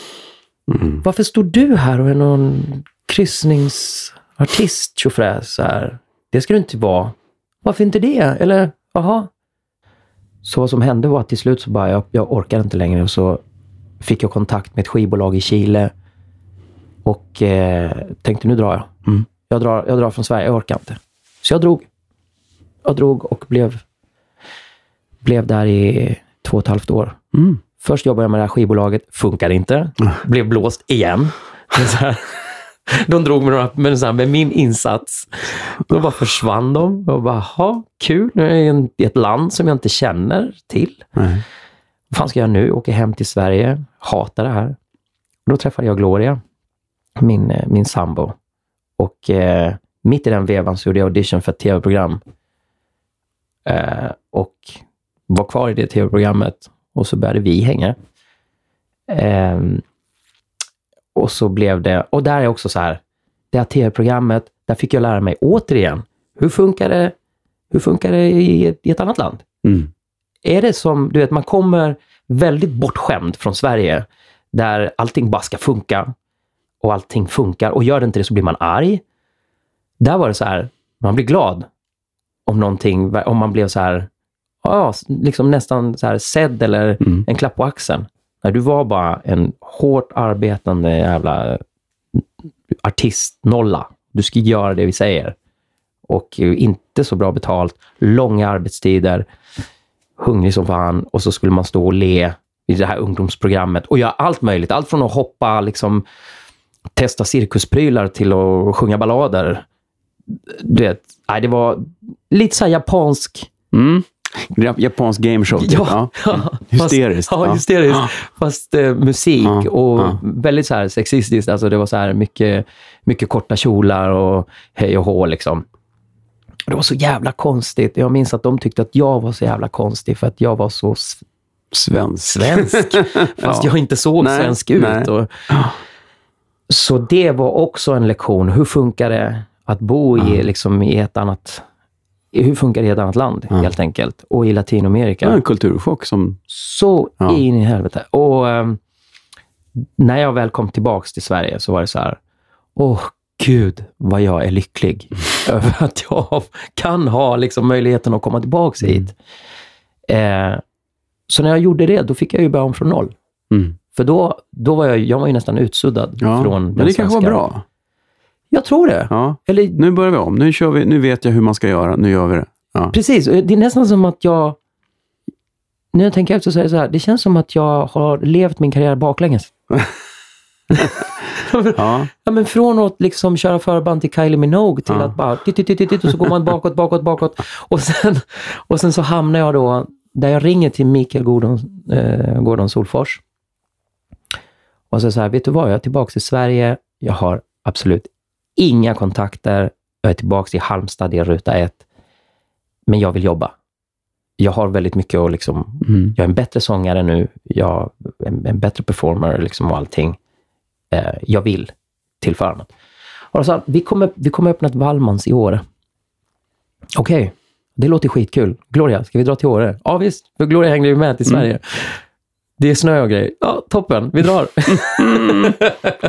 Mm. Varför står du här och är någon kryssningsartist tjofräs här? Det ska du inte vara. Varför inte det? Eller, jaha? Så vad som hände var att till slut så bara, jag, jag orkar inte längre och så fick jag kontakt med ett skivbolag i Chile och eh, tänkte nu drar jag. Mm. Jag, drar. jag drar från Sverige, jag orkar inte. Så jag drog. Jag drog och blev, blev där i två och ett halvt år. Mm. Först jobbade jag med det här skivbolaget, funkade inte. Blev blåst igen. De drog med, några, med, här, med min insats. Då bara försvann de. Jag bara, ha kul. Nu är jag i en- i ett land som jag inte känner till. Nej. Vad fan ska jag nu? Åka hem till Sverige. Hatar det här. Då träffade jag Gloria, min, eh, min sambo. Och eh, mitt i den vevan så gjorde jag audition för ett tv-program. Eh, och var kvar i det tv-programmet. Och så började vi hänga. Ehm, och så blev det, och där är också så här, det här tv-programmet, där fick jag lära mig återigen, hur funkar det, hur funkar det i, ett- i ett annat land? Mm. Är det som, du vet, man kommer väldigt bortskämd från Sverige, där allting bara ska funka och allting funkar och gör det inte det så blir man arg. Där var det så här, man blir glad om någonting, om man blev så här, ja, liksom nästan så här sedd eller Mm. en klapp på axeln. När du var bara en hårt arbetande jävla artistnolla. Du ska göra det vi säger. Och inte så bra betalt, långa arbetstider, hungrig som fan och så skulle man stå och le i det här ungdomsprogrammet och göra allt möjligt. Allt från att hoppa, liksom testa cirkusprylar till att sjunga ballader. Du vet, nej, det var lite så här japansk Mm. Japansk gameshow. Typ. Ja. Hysteriskt. Fast, ja, Ja. hysteriskt. Fast eh, musik Ja, och ja. väldigt så här sexistiskt. Alltså det var så här mycket, mycket korta kjolar och hej och hå liksom. Det var så jävla konstigt. Jag minns att de tyckte att jag var så jävla konstig för att jag var så Svensk. svensk. Fast Ja. jag inte såg Nej, svensk ut. nej. Och, så det var också en lektion. Hur funkar det att bo i, liksom, i ett annat... Hur funkar det i ett annat land, helt enkelt? Och i Latinamerika. Ja, en kulturchock som... Så Ja. in i helvete. Och ehm, när jag väl kom tillbaks till Sverige så var det så här, åh gud vad jag är lycklig över att jag kan ha liksom, möjligheten att komma tillbaks hit. Eh, så när jag gjorde det, då fick jag ju börja om från noll. Mm. För då, då var jag, jag var ju nästan utsuddad Ja, från men den det kanske var svenska- bra. Jag tror det. Ja. Eller Nu börjar vi om. Nu, kör vi. nu vet jag hur man ska göra. Nu gör vi det. Ja. Precis. Det är nästan som att jag... När jag tänker efter så är det så här, det känns som att jag har levt min karriär baklänges. Ja. Ja, men från att liksom köra förband till Kylie Minogue till Ja. att bara titt, titt, titt, och så går man bakåt, bakåt, bakåt. Och sen, och sen så hamnar jag då där jag ringer till Mikael Gordon, eh, Gordon Solfors. Och så så här, vet du vad? Jag är tillbaka till Sverige. Jag har absolut inga kontakter. Jag är tillbaka i Halmstad i ruta ett. Men jag vill jobba. Jag har väldigt mycket att liksom Mm. jag är en bättre sångare nu, jag är en, en bättre performer liksom och allting. Eh, jag vill tillföra något. Och sa, vi kommer, vi kommer öppna ett Wallmans i Åre. Okej, det låter skitkul. Gloria, ska vi dra till Åre? Ja visst, för Gloria hängde ju med till Sverige. Det är snö och grejer. Ja, toppen, vi drar.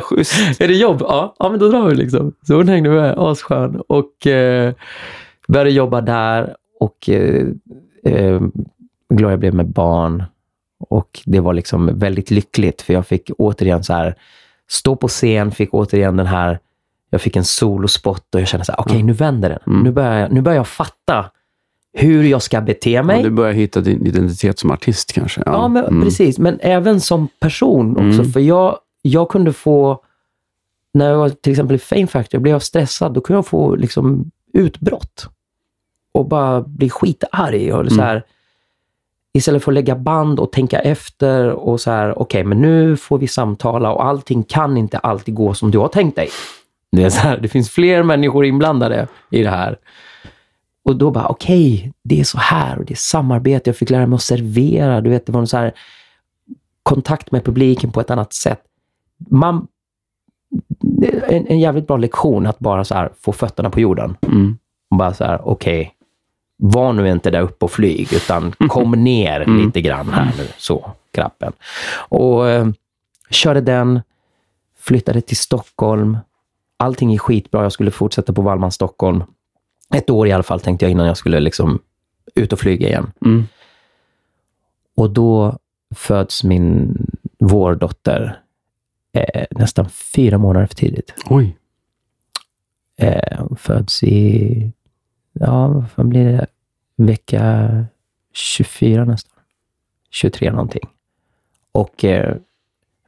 Schysst. är det jobb? Ja, ja men då drar vi liksom. Så hon hängde med, asskön. Och eh, började jobba där och eh, eh, Gloria blev med barn. Och det var liksom väldigt lyckligt, för jag fick återigen så här, stå på scen, fick återigen den här, jag fick en solospot och jag kände så här, okej nu vänder den. Nu, börjar jag, nu börjar jag fatta hur jag ska bete mig. Ja, du börjar hitta din identitet som artist kanske? Ja, men, Mm. precis. Men även som person också. För jag, jag kunde få, när jag var till exempel i Fame Factory, blev jag stressad, då kunde jag få liksom utbrott. Och bara bli skitarg. Och så här, Istället för att lägga band och tänka efter och så här, okej, men nu får vi samtala och allting kan inte alltid gå som du har tänkt dig. Det, är så här, det finns fler människor inblandade i det här. Och då bara, okej, det är så här och det är samarbete. Jag fick lära mig att servera. Du vet, det var en så här kontakt med publiken på ett annat sätt. Man, en, en jävligt bra lektion att bara så här få fötterna på jorden. Mm. Och bara så här, okej, var nu inte där uppe och flyg, utan kom ner lite grann här nu. Så, grappen. Och eh, körde den, flyttade till Stockholm. Allting gick skitbra. Jag skulle fortsätta på Wallman Stockholm. Ett år i alla fall tänkte jag innan jag skulle liksom ut och flyga igen. Mm. Och då föds min vårdotter eh, nästan fyra månader för tidigt. Oj. Eh, hon föds i, ja, vad fan blir det? Vecka 24 nästan. 23 någonting. Och eh,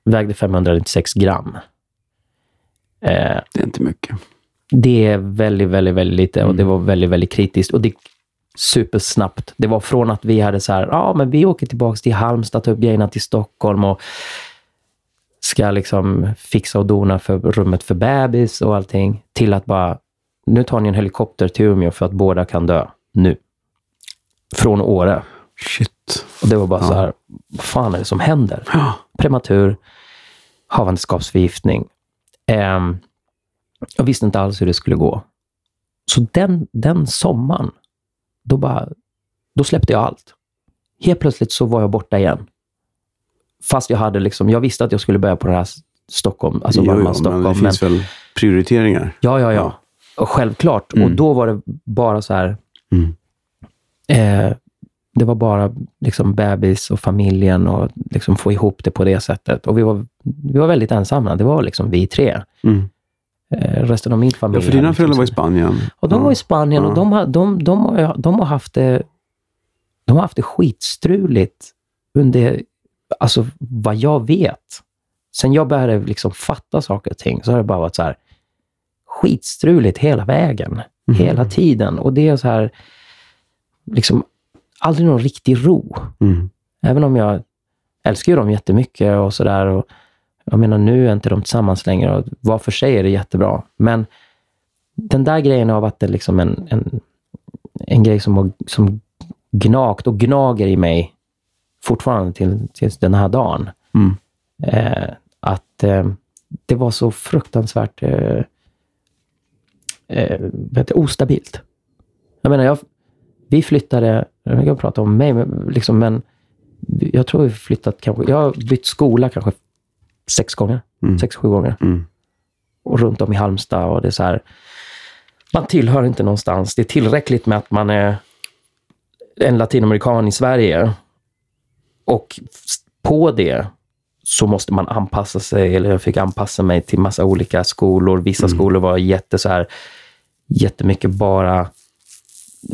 vägde 596 gram. Eh, Det är inte mycket. Det är väldigt, väldigt, väldigt lite och det var väldigt, väldigt kritiskt. Och det supersnabbt. Det var från att vi hade så här, ja men vi åker tillbaka till Halmstad, tar upp grejerna till Stockholm och ska liksom fixa och dona för rummet för bebis och allting, till att bara, nu tar ni en helikopter till Umeå för att båda kan dö. Nu. Från Åre. Shit. Och det var bara så här, vad fan är det som händer? Ja. prematur, havandeskapsförgiftning. Ehm, jag visste inte alls hur det skulle gå. Så den, den sommaren, då, bara, då släppte jag allt. Helt plötsligt så var jag borta igen. Fast jag hade liksom, jag visste att jag skulle börja på det här Stockholm, alltså Jo, jo, Wallman men Stockholm. det Men, finns väl prioriteringar? ja, ja, ja. Ja. Och självklart. Mm. Och då var det bara så här, Mm. eh, det var bara liksom bebis och familjen och liksom få ihop det på det sättet. Och vi var, vi var väldigt ensamma. Det var liksom vi tre. Mm. Eh, resten av min familj. Ja, för dina föräldrar var i liksom- Spanien. Och de var i Spanien och de har, de, de, de har haft det de har haft det skitstruligt under, alltså vad jag vet. Sen jag började liksom fatta saker och ting så har det bara varit så här skitstruligt hela vägen. Mhm. Hela tiden. Och det är så här, liksom aldrig någon riktig ro. Mm. Även om jag älskar ju dem jättemycket och sådär. Jag menar, nu är inte de tillsammans längre och var för sig är det jättebra. Men den där grejen har varit en, liksom en, en, en grej som har som gnagt och gnager i mig fortfarande till, tills den här dagen. Mm. Eh, att eh, det var så fruktansvärt eh, eh, ostabilt. Jag menar, jag, vi flyttade, jag kan prata om mig, men, liksom, men jag tror vi flyttat kanske, jag har bytt skola kanske sex gånger, Mm. sex, sju gånger. Mm. Och runt om i Halmstad och det är så här, man tillhör inte någonstans. Det är tillräckligt med att man är en latinamerikan i Sverige och på det så måste man anpassa sig, eller jag fick anpassa mig till massa olika skolor. Vissa skolor var jätte så här, jättemycket bara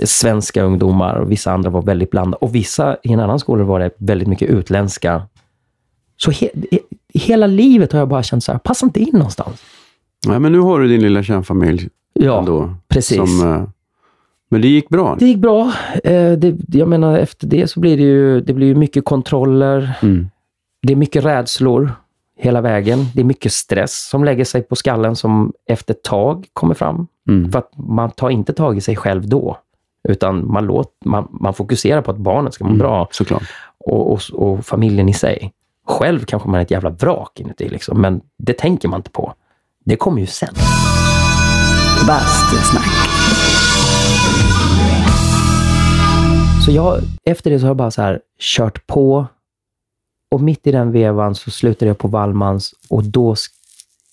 svenska ungdomar och vissa andra var väldigt blandade. Och vissa, i en annan skola var det väldigt mycket utländska. Så he, hela livet har jag bara känt så här, passar inte in någonstans. Nej, men nu har du din lilla kärnfamilj Ja, ändå. precis. Som, eh, men det gick bra? Det gick bra. Eh, det, jag menar, efter det så blir det ju, det blir mycket kontroller. Mm. Det är mycket rädslor hela vägen. Det är mycket stress som lägger sig på skallen som efter ett tag kommer fram. Mm. För att man tar inte tag i sig själv då. Utan man, låt, man, man fokuserar på att barnet ska må Mm. bra Såklart. och, och, och familjen i sig. Själv kanske man är ett jävla vrak inuti, liksom, men det tänker man inte på. Det kommer ju sen. Bastusnack. Så jag, efter det så har jag bara så här kört på. Och mitt i den vevan så slutade jag på Wallmans och då,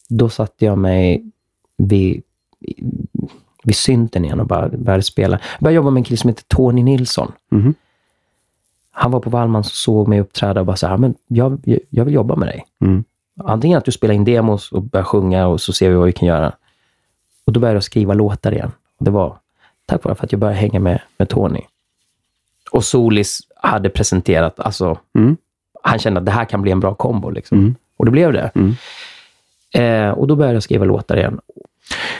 då satte jag mig vid, vid synten igen och bara började spela. Jag började jobba med en kille som heter Tony Nilsson. Mhm. Han var på Wallmans och såg mig uppträda och bara så här, men jag, jag vill jobba med dig. Mm. Antingen att du spelar in demos och börjar sjunga och så ser vi vad vi kan göra. Och då började jag skriva låtar igen. Och det var tack vare för att jag började hänga med, med Tony. Och Solis hade presenterat, alltså, Mm. han kände att det här kan bli en bra kombo. Liksom. Mm. Och det blev det. Mm. Eh, och då började jag skriva låtar igen.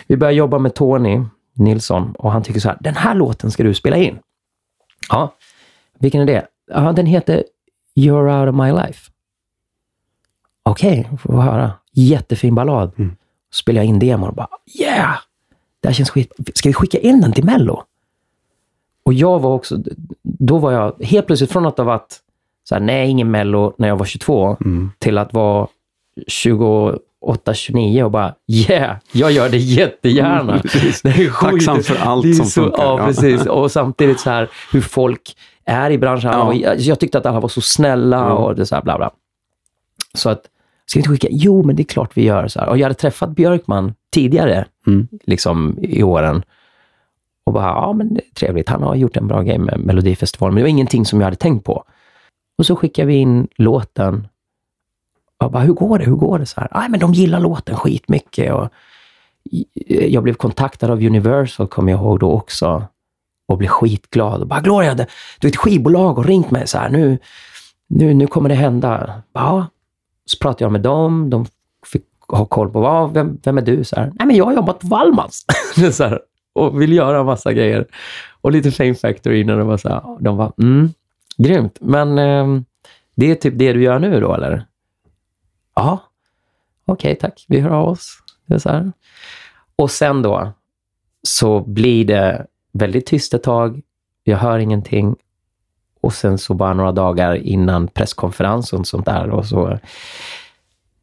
Vi började jobba med Tony Nilsson och han tycker så här, den här låten ska du spela in. Ja, vilken är det? Ja, den heter You're out of my life. Okej, får vi höra. Jättefin ballad. Mm. Spelar jag in demon och bara, yeah! Det här känns skit. Ska vi skicka in den till Mello? Och jag var också, då var jag helt plötsligt från att ha varit så här, nej, ingen Mello när jag var 22, Mm. till att vara 28, 29 och bara yeah, jag gör det jättegärna. Mm. Det är skit. Tacksam för allt som så, funkar. Ja. precis. Och samtidigt så här hur folk är i branschen. Ja. Och jag, jag tyckte att alla var så snälla Ja. och det så här bla bla. Så att, ska vi inte skicka? Jo, men det är klart vi gör. Så här. Och jag hade träffat Björkman tidigare, Mm. liksom i åren. Och bara, ja men det är trevligt. Han har gjort en bra grej med Melodifestivalen, men det var ingenting som jag hade tänkt på. Och så skickade vi in låten. Och bara, hur går det? Hur går det? Så här, Nej, men de gillar låten skitmycket. Och jag blev kontaktad av Universal, kommer jag ihåg då också. Och blev skitglad. Och bara, Gloria, det- du är ett skivbolag har ringt mig så här. Nu, nu, nu kommer det hända. Ja. Så pratade jag med dem. De fick ha koll på, vad, vem, vem är du? Så här, Nej, men jag har jobbat på Wallmans. Så här, och vill göra en massa grejer. Och lite Fame Factory innan. de var så här, de var, mm, grymt. Men eh, det är typ det du gör nu då, eller? Ja. Okej, tack. Vi hör av oss. Det är så här. Och sen då så blir det väldigt tyst ett tag. Jag hör ingenting. Och sen så bara några dagar innan presskonferens och sånt där och så,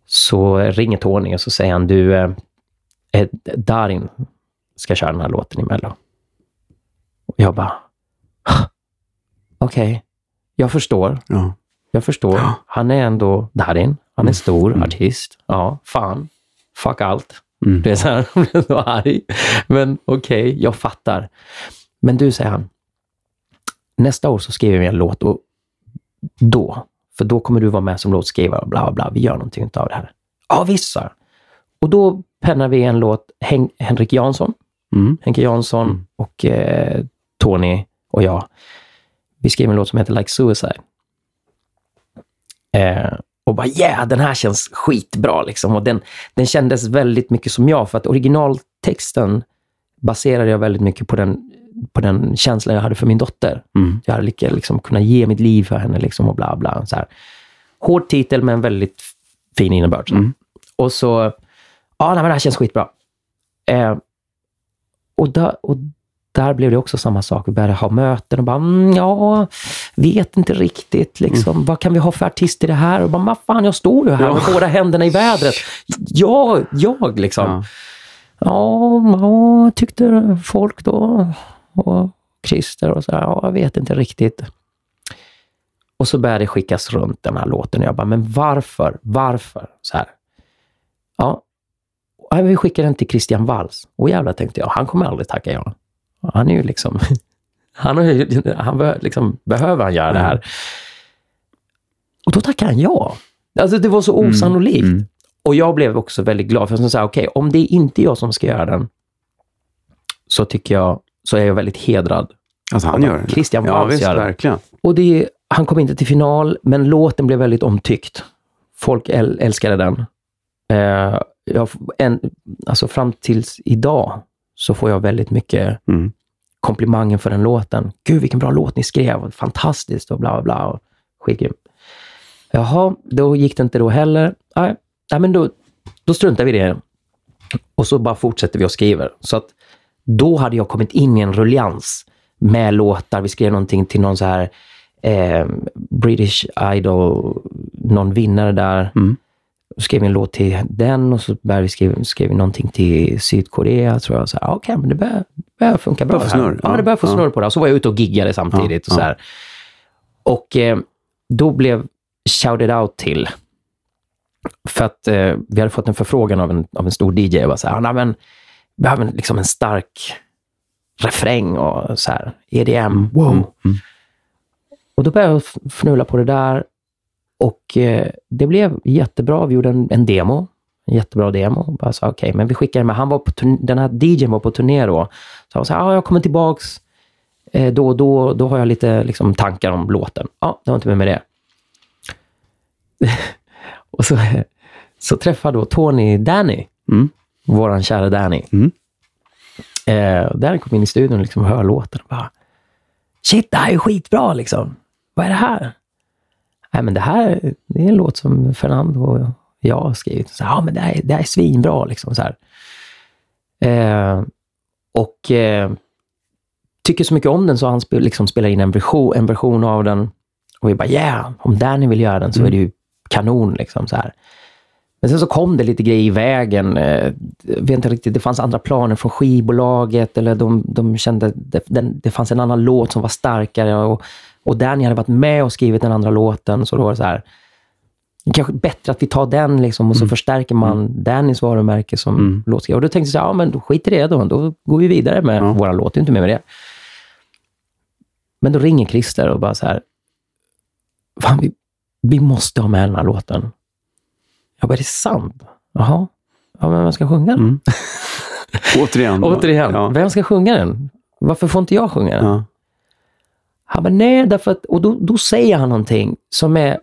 så ringer Tony och så säger han, du, eh, eh, Darin ska köra den här låten i Mello. Och jag bara, okej, jag förstår. Ja. Jag förstår. Han är ändå Darin. Han är stor Mm. artist. Ja, fan. Fuck allt. Mm. Det är så här, jag blev så arg. Men okej, jag fattar. Men du, säger han, nästa år så skriver vi en låt och då, för då kommer du vara med som låtskrivare och bla bla bla, vi gör någonting av det här. Ja, visst, jag. Och då pennar vi en låt, Hen- Henrik Jansson, Mm. Henke Jansson Mm. och eh, Tony och jag. Vi skrev en låt som heter Like Suicide. Eh, och bara yeah, den här känns skitbra liksom. Och den, den kändes väldigt mycket som jag, för att originaltexten baserade jag väldigt mycket på den, på den känslan jag hade för min dotter. Mm. Jag hade liksom, kunnat ge mitt liv för henne liksom, och bla bla. Så här. Hård titel, men väldigt fin innebörd. Mm. Och så, ja, nej, men det här känns skitbra. Eh, och, där, och där blev det också samma sak. Vi började ha möten och bara, mm, ja, vet inte riktigt. Liksom. Vad kan vi ha för artist i det här? Och bara, vad fan, jag står ju här Ja. med båda händerna i vädret. Jag, jag liksom. Ja. Ja, ja, tyckte folk då. Och Christer och så här, ja, jag vet inte riktigt. Och så började det skickas runt den här låten och jag bara, men varför? Varför? Så här. Ja, Ja, vi skickar den till Christian Walls. Och jävlar tänkte jag, han kommer aldrig tacka ja. Han är ju liksom, han, har han liksom, behöver han göra det här? Och då tackar han ja. Alltså det var så osannolikt. Mm. Och jag blev också väldigt glad, för jag sa, okej, om det är inte jag som ska göra den, så tycker jag, så är jag väldigt hedrad. Alltså han gör det. Christian Ja, Walls visst, gör det. verkligen. Och det, han kom inte till final, men låten blev väldigt omtyckt. Folk äl, älskade den. Eh, jag, en, alltså fram tills idag så får jag väldigt mycket Mm komplimangen för den låten. Gud, vilken bra låt ni skrev. Fantastiskt och bla bla bla. Och skitgrym. Jaha, då gick det inte då heller. Nej, nej men då, då struntar vi i det. Och så bara fortsätter vi och skriver. Så att då hade jag kommit in i en rullians med låtar. Vi skrev någonting till någon så här eh, British Idol, någon vinnare där. Mm skrev vi en låt till den och så började vi skriva, skrev vi någonting till Sydkorea, tror jag. Så här, okej, men det börjar, börjar funka bra. Det här. snurr, Ja, ja, det börjar få snurr på det. Och så var jag ute och giggade samtidigt. Ja, och så här. Och eh, då blev Shouted Out till. För att eh, vi hade fått en förfrågan av en, av en stor DJ. Jag var så här, "Nej, men, vi behöver liksom en stark refräng och så här, EDM. Wow! Mm. Mm. Och då började jag fnula på det där och eh, det blev jättebra. Vi gjorde en, en demo. En jättebra demo. Bara sa, okej, men vi skickar med. Han var på turn- den här DJn var på turné då. Så han sa, ja, jag kommer tillbaks eh, då och då. Då har jag lite liksom, tankar om låten. Ja, det var inte mer med det. och så, så träffade då Tony Danny, Mm. våran kära Danny. Mm. Eh, Danny kom in i studion och liksom hör låten och bara, shit, det här är skitbra liksom. Vad är det här? Nej, men det här det är en låt som Fernando och jag har skrivit. Så, ja, men det här, är- det här är svinbra. Liksom, så. Eh, och eh, tycker så mycket om den så han spe, liksom spelar in en version, en version av den. Och vi bara, yeah, om Danny vill göra den så är det ju kanon. Liksom, så här. Men sen så kom det lite grejer i vägen. Eh, jag vet inte riktigt, det fanns andra planer från skivbolaget eller de, de kände det, den, det fanns en annan låt som var starkare och, och Danny hade varit med och skrivit den andra låten. Så då var det så här, kanske bättre att vi tar den liksom, och så förstärker man Dannys varumärke som Mm. låtskrivare. Och då tänkte jag, så här, ja men då skit i det då. Då går vi vidare med Ja. våra låt. Det är inte mer med det. Men då ringer Christer och bara så här, Fan, vi, vi måste ha med den här låten. Jag bara, är det sant? Jaha. Ja, men vem ska sjunga den? Mm. Återigen. Återigen, Ja. vem ska sjunga den? Varför får inte jag sjunga den? Ja. Han bara, nej, därför att... Och då, då säger han någonting som är,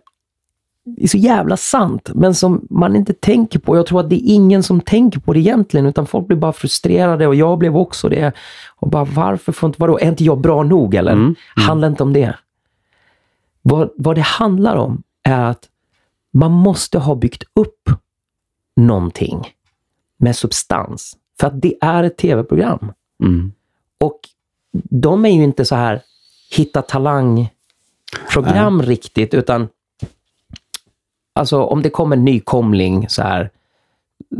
är så jävla sant, men som man inte tänker på. Jag tror att det är ingen som tänker på det egentligen, utan folk blir bara frustrerade och jag blev också det. Och bara, varför får inte... Vadå, är inte jag bra nog eller? Mm, Handlar inte om det. Vad, vad det handlar om är att man måste ha byggt upp någonting med substans. För att det är ett tv-program. Mm. Och de är ju inte så här hitta talang-program riktigt, utan alltså om det kommer en nykomling så här,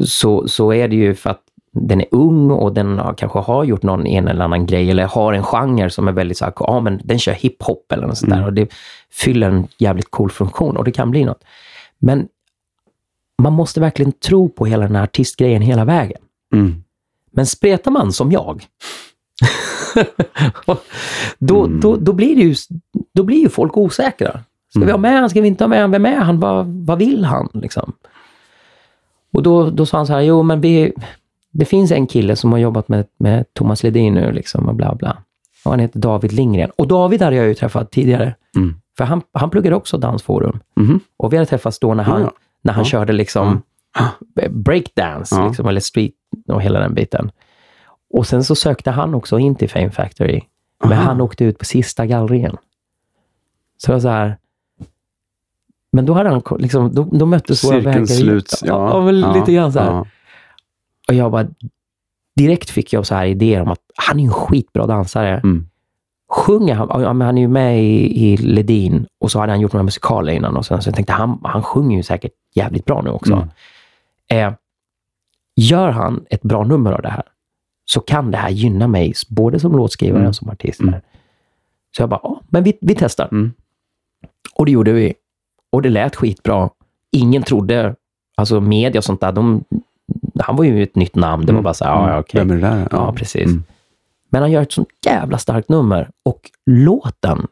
så, så är det ju för att den är ung och den har, kanske har gjort någon en eller annan grej eller har en genre som är väldigt så här, ja men den kör hiphop eller något sånt där och det fyller en jävligt cool funktion och det kan bli något. Men man måste verkligen tro på hela den här artistgrejen hela vägen. Mm. Men spretar man som jag, då, då, då, blir det ju, då blir ju folk osäkra. Ska vi ha med han? Ska vi inte ha med han? Vem är han? Vad, vad vill han? Liksom. Och då, då sa han så här, jo men vi, det finns en kille som har jobbat med, med Thomas Ledin nu liksom och bla bla. Och han heter David Lindgren. Och David hade jag ju träffat tidigare. Mm. För han, han pluggade också dansforum. Mhm. Och vi hade träffats då när han, när han Ja. körde liksom breakdance, Ja. liksom, eller street och hela den biten. Och sen så sökte han också in till Fame Factory. Men Aha. han åkte ut på sista gallringen. Så jag så här... Men då, hade han, liksom, då, då möttes våra vägar. Sluts. Ja, ja, ja, lite grann så här. ja. Och jag bara... Direkt fick jag så här idéer om att han är en skitbra dansare. Mm. Sjunger han? Ja, men han är ju med i, i Ledin och så hade han gjort några musikaler innan. Och sen, så jag tänkte han, han sjunger ju säkert jävligt bra nu också. Mm. Eh, gör han ett bra nummer av det här, så kan det här gynna mig både som låtskrivare Mm. och som artist. Mm. Så jag bara, ja, men vi, vi testar. Mm. Och det gjorde vi. Och det lät skitbra. Ingen trodde, alltså media och sånt där, de, han var ju ett nytt namn. Det var bara så här, ja, okej. Vem är det där? Ja, precis. Mm. Men han gör ett sånt jävla starkt nummer och låten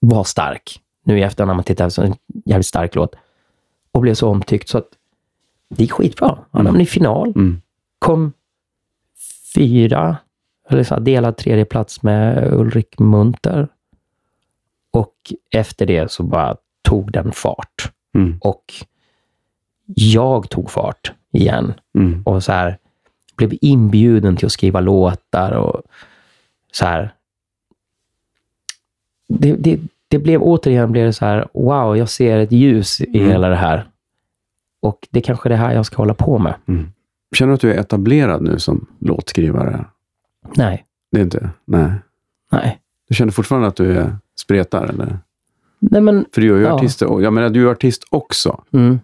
var stark. Nu i efterhand när man tittar, så en jävligt stark låt. Och blev så omtyckt så att det gick skitbra. Han Mm. hamnade i final. Mm. Kom fyra, eller så här, delad tredje plats med Ulrik Munter. Och efter det så bara tog den fart. Mm. Och jag tog fart igen Mm. och så här, blev inbjuden till att skriva låtar och så här. Det, det, det blev återigen blev det så här, wow, jag ser ett ljus i Mm. hela det här. Och det är kanske det här jag ska hålla på med. Mm. Känner du att du är etablerad nu som låtskrivare? Nej, Det är inte? Nej. nej. Du känner fortfarande att du är spretar? Eller? Nej men, För du är ju Ja. artist, och- jag menar, du är artist också. mm,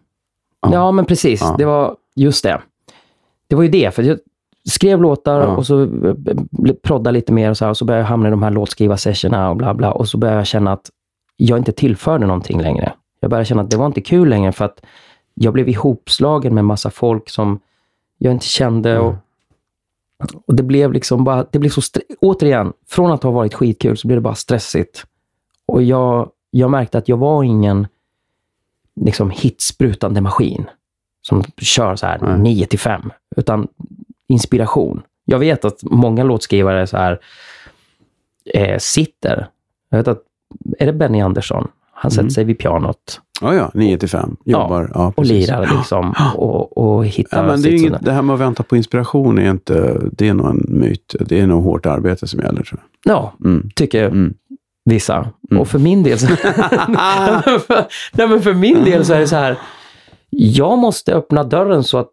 Ja, men precis. Ja. Det var just det. Det var ju det, för jag skrev låtar Ja. och så eh, prodda lite mer och så, här, och så började jag hamna i de här låtskrivarsessionerna och bla bla. Och så började jag känna att jag inte tillförde någonting längre. Jag började känna att det var inte kul längre för att jag blev ihopslagen med massa folk som jag inte kände. Och, och det blev liksom bara, det blev så, återigen, från att ha varit skitkul så blev det bara stressigt. Och jag, jag märkte att jag var ingen liksom hitsprutande maskin som kör så här Nej. 9 till 5, utan inspiration. Jag vet att många låtskrivare så här eh, sitter. Jag vet att, är det Benny Andersson? Han sätter Mm. sig vid pianot Ja, ja. 9 till 5. Jobbar. Ja, och lirar liksom och, och hittar Ja, men det, är inget, det här med att vänta på inspiration är inte, det är nog en myt. Det är nog hårt arbete som gäller tror Ja, jag. Mm. tycker Mm. vissa. Mm. Och för min del så... Nej, men för, min del så är det så här. Jag måste öppna dörren så att,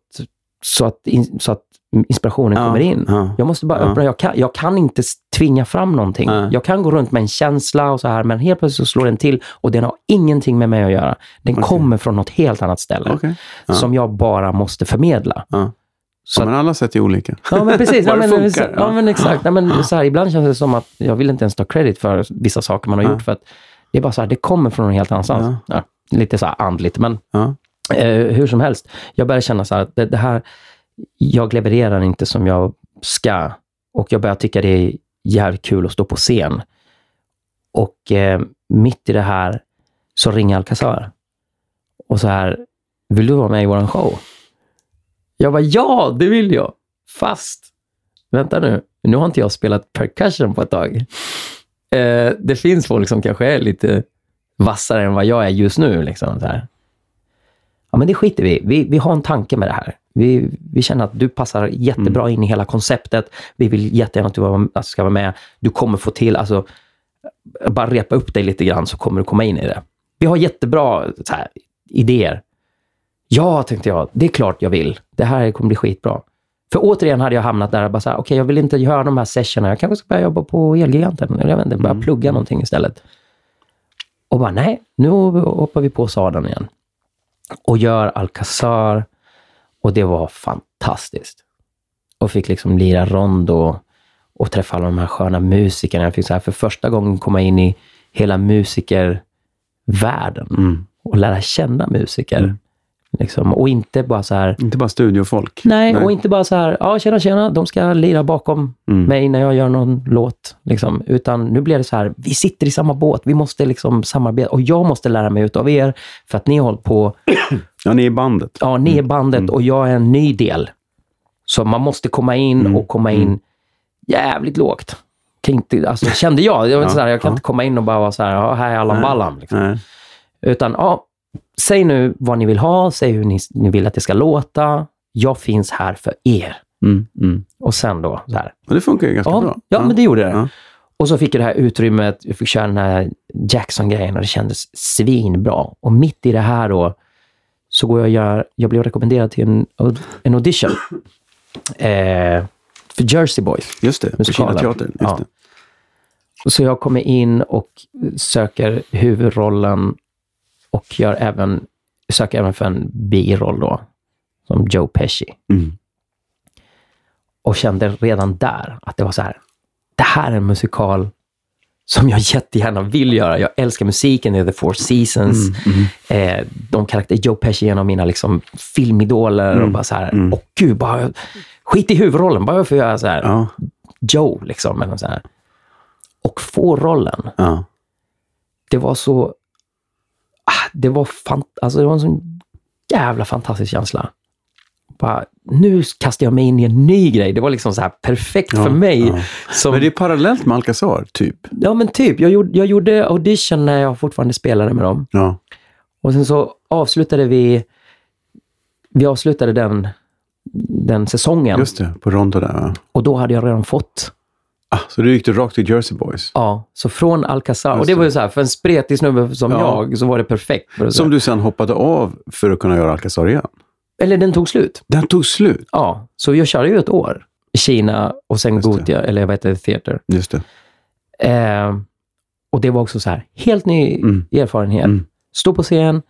så att, så att inspirationen Ja, kommer in. ja. Jag måste bara öppna. Jag kan, jag kan inte tvinga fram någonting. Jag kan gå runt med en känsla och så här, men helt plötsligt så slår den till och den har ingenting med mig att göra. Den Okej. kommer från något helt annat ställe. Ja. som jag bara måste förmedla. Så att- men alla sätt är olika. Ja, men precis. ja, men, funkar, ja. ja. men exakt. Ja, men, så här, ibland känns det som att jag vill inte ens ta credit för vissa saker man har Ja. gjort. För att det är bara så här, det kommer från någon helt annanstans. Lite så här andligt, men eh, hur som helst. Jag börjar känna så här, att det, det här, jag levererar inte som jag ska. Och jag börjar tycka det är jävligt kul att stå på scen. Och eh, mitt i det här så ringer Alcazar. Och så här, vill du vara med i våran show? Jag bara, ja, det vill jag. Fast, vänta nu, nu har inte jag spelat percussion på ett tag. Eh, det finns folk som kanske är lite vassare än vad jag är just nu. Liksom, så här. Ja, men det skiter vi vi Vi har en tanke med det här. Vi, vi känner att du passar jättebra in i hela konceptet. Vi vill jättegärna att du var- ska vara med. Du kommer få till, alltså, bara repa upp dig lite grann så kommer du komma in i det. Vi har jättebra här, idéer. Ja, tänkte jag. Det är klart jag vill. Det här kommer bli skitbra. För återigen hade jag hamnat där och bara så här, okej, jag vill inte göra de här sessionerna. Jag kanske ska börja jobba på Elgiganten. Eller jag vet inte, börja Mm. plugga någonting istället. Och bara, nej, nu hoppar vi på sadeln igen. Och gör Alcazar. Och det var fantastiskt. Och fick liksom lira rondo och träffa alla de här sköna musikerna. Jag fick så här för första gången komma in i hela musikervärlden Mm. och lära känna musiker. Mm. Liksom. Och inte bara så här, Inte bara studiofolk. nej, och inte bara så här, ja tjena tjena, de ska lira bakom Mm. mig när jag gör någon låt. Liksom. Utan nu blir det så här, vi sitter i samma båt, vi måste liksom samarbeta och jag måste lära mig utav er för att ni har hållit på, Ja, ni är bandet. ja ni är bandet och jag är en ny del. Så man måste komma in Mm. och komma in jävligt lågt. Kan inte, alltså, kände jag. Jag, Ja, så här, jag kan ja. inte komma in och bara vara så här, ja, här är Allan Nej. Ballan. Liksom. Nej. Utan, ja, säg nu vad ni vill ha, säg hur ni, ni vill att det ska låta. Jag finns här för er. Mm. Mm. Och sen då, så här. Och det funkar ju ganska Ja, bra. ja, men det gjorde det. Ja. Och så fick jag det här utrymmet, jag fick köra den här Jackson-grejen och det kändes svinbra. Och mitt i det här då, så går jag och gör, jag blev rekommenderad till en, en audition. Eh, för Jersey Boys. Just det, på Musikalen. Kinateatern. Just Ja. det. Så jag kommer in och söker huvudrollen och gör även, söker även för en biroll då, som Joe Pesci. Mm. Och kände redan där att det var så här, det här är en musikal som jag jättegärna vill göra. Jag älskar musiken, är The Four Seasons. Mm. Eh, de karaktär, Joe Pesci är en av mina liksom, filmidoler. Mm. Och bara så här, Mm. åh gud, bara, skit i huvudrollen, bara för att göra så här, Ja. Joe, liksom. Eller så här. Och få rollen. Ja. Det var så... Ah, det var fan, alltså det var en sån jävla fantastisk känsla. Bara, nu kastar jag mig in i en ny grej. Det var liksom så här perfekt Ja, för mig. ja. Som, Men det är parallellt med Alcazar, typ. Ja, men typ. Jag gjorde, jag gjorde audition när jag fortfarande spelade med dem. Ja. Och sen så avslutade vi... Vi avslutade den, den säsongen. Just det, på Rondo där. Va? Och då hade jag redan fått Ah, så du gick du rakt till Jersey Boys? Ja, så från Alcazar. Och det var ju det. så här, för en spretig snubbe som Ja. jag så var det perfekt. För att Som säga. du sen hoppade av för att kunna göra Alcazar igen? Eller den tog slut. Den tog slut. Ja, så jag körde ju ett år i Kina och sen Just det. Gotia, eller vad heter det, Theater. Just det. Eh, och det var också så här, helt ny Mm. erfarenhet. Mm. Stå på scen,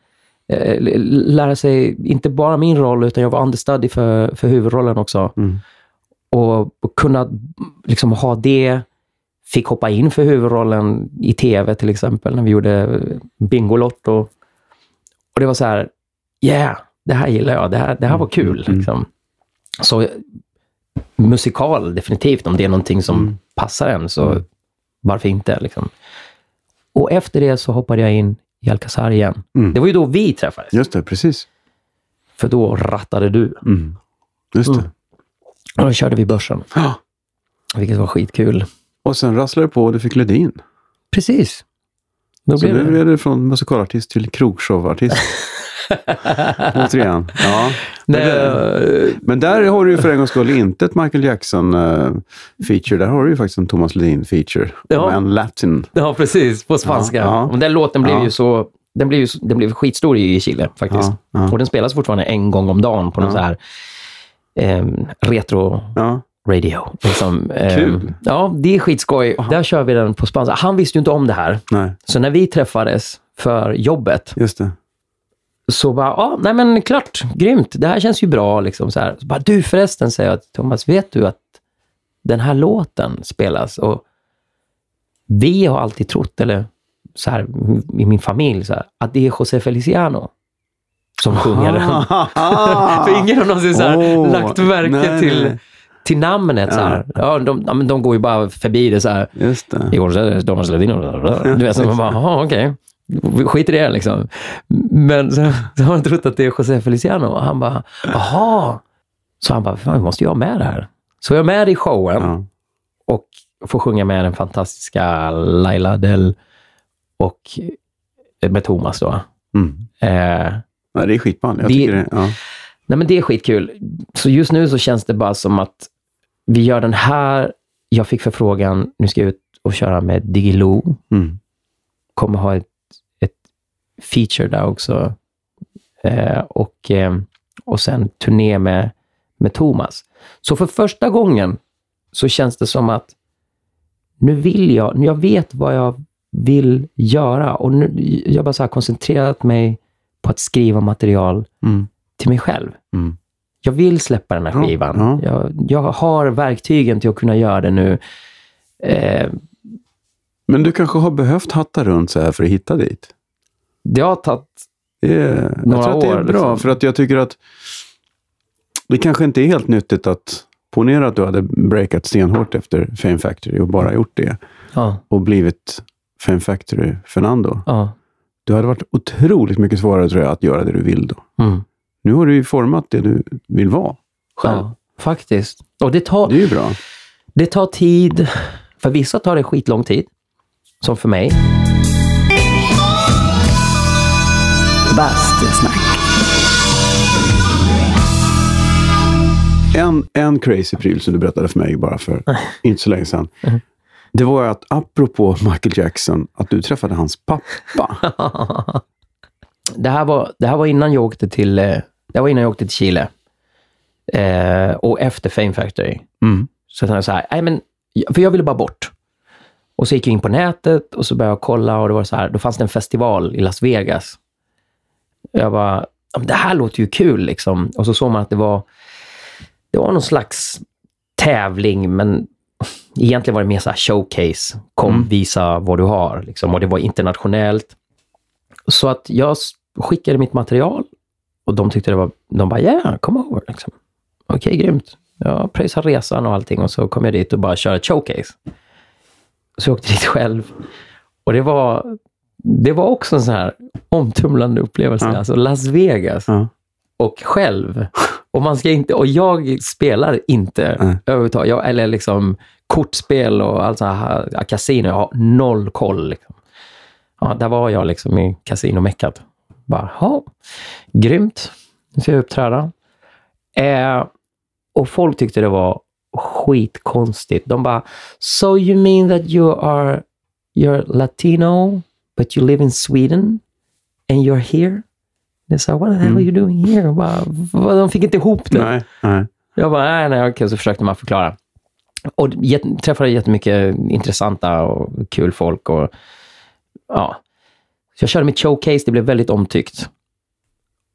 eh, lära sig, inte bara min roll, utan jag var understudy för, för huvudrollen också. Mm. Och, kunna liksom ha det, fick hoppa in för huvudrollen i tv till exempel, när vi gjorde Bingolotto. Och det var så här, yeah, det här gillar jag, det här, det här var kul. Mm. Liksom. Så musikal, definitivt, om det är någonting som Mm. passar en, så Mm. varför inte? Liksom. Och efter det så hoppade jag in i Alcazar igen. Mm. Det var ju då vi träffades, Just det, precis. för då rattade du. Mm. Just det. Och då körde vi börsen, Ja. vilket var skitkul. Och sen rasslade det på och du fick Ledin. Precis. Då Så nu det... är det från musikalartist till krogshowartist. Återigen. Ja. Nej, det- Men där har du ju för en gångs skull inte ett Michael Jackson-feature. där har du ju faktiskt en Thomas Ledin-feature. Ja. En latin. Ja, precis. På spanska. Ja, ja. Den låten blev Ja. ju så... Den blev, ju, den blev skitstor i Chile faktiskt. Och den spelas fortfarande en gång om dagen på någon så här ehm, retro Ja. radio. Liksom, ehm, Kul. Ja, det är skitskoj. Där kör vi den på spanska. Han visste ju inte om det här. Nej, Så när vi träffades för jobbet just det. så bara, ja, nej men klart, grymt. Det här känns ju bra. Liksom, så här. Så bara, du förresten, säger jag till Thomas, vet du att den här låten spelas? Och vi har alltid trott, eller så här, i min familj, så här, att det är José Feliciano som sjunger den. För ingen har någonsin så här, Åh, lagt märke nej, till, nej. till namnet. Så här. Ja, de, men de går ju bara förbi det så här. Just det. José Domas Ledino. Du vet, så man bara, jaha, okej. Skit i det liksom. Men så, så har han trott att det är José Feliciano. Och han bara, jaha. Så han bara, fan, vi måste ha med det här. Så jag är med i showen Ja. och får sjunga med den fantastiska Laila Del och med Thomas då. Mm. Eh, Nej, det är skitball. Jag Det- tycker det. Ja. Nej, men det är skitkul. Så just nu så känns det bara som att vi gör den här. Jag fick förfrågan, nu ska jag ut och köra med Digiloo. Mm. Kommer ha ett, ett feature där också. Eh, och, eh, och sen turné med, med Thomas. Så för första gången så känns det som att nu vill jag, nu jag vet vad jag vill göra och nu, jag har bara så koncentrerat mig på att skriva material Mm. till mig själv. Mm. Jag vill släppa den här Ja, skivan. ja. Jag, jag har verktygen till att kunna göra det nu. Eh, Men du kanske har behövt hatta runt så här för att hitta dit? det har tagit... Det är, jag Några tror att det är år, bra, liksom. för att jag tycker att det kanske inte är helt nyttigt att ponera att du hade breakat stenhårt efter Fame Factory och bara gjort det Ja, och blivit Fame Factory Fernando. ja. Det hade varit otroligt mycket svårare tror jag att göra det du vill då. Mm, Nu har du ju format det du vill vara själv. ja faktiskt. Och det tar, Det är ju bra. det tar tid. För vissa tar det skitlång tid. Som för mig. Bastusnack. En, en crazy pryl som du berättade för mig bara för inte så länge sedan. Det var att apropå Michael Jackson, att du träffade hans pappa. det, här var, det här var innan jag åkte till, eh, det var innan jag åkte till Chile. Eh, och efter Fame Factory. Mm. Så jag så här, nej men, för jag ville bara bort. Och så gick jag in på nätet och så började jag kolla och det var så här, då fanns det en festival i Las Vegas. Jag bara, det här låter ju kul liksom. Och så såg man att det var, det var någon slags tävling, men egentligen var det mer så här showcase. Kom, Mm. visa vad du har. Liksom. Och det var internationellt. Så att jag skickade mitt material och de tyckte det var, de bara, yeah, come over. Liksom. Okej, grymt. Jag pröjsade resan och allting och så kom jag dit och bara körde ett showcase. Så jag åkte dit själv. Och det var, det var också en sån här omtumlande upplevelse. Ja. Alltså Las Vegas Ja. och själv. Och, man ska inte, och jag spelar inte Nej. överhuvudtaget. Jag, eller liksom kortspel och allt sånt här, kasino. Jag har noll koll. Liksom. Ja, där var jag liksom i kasinomeckat. Bara, ja, grymt. Nu ska jag uppträda. Eh, och folk tyckte det var skitkonstigt. De bara, so you mean that you are you're Latino, but you live in Sweden and you're here? Det sa, what the hell are you doing here? Bara, de fick inte ihop det. Nej, nej. Jag bara, nej, nej, okej. Så försökte man förklara. Och jätt, träffade jättemycket intressanta och kul folk. Och, ja. Så jag körde mitt showcase. Det blev väldigt omtyckt.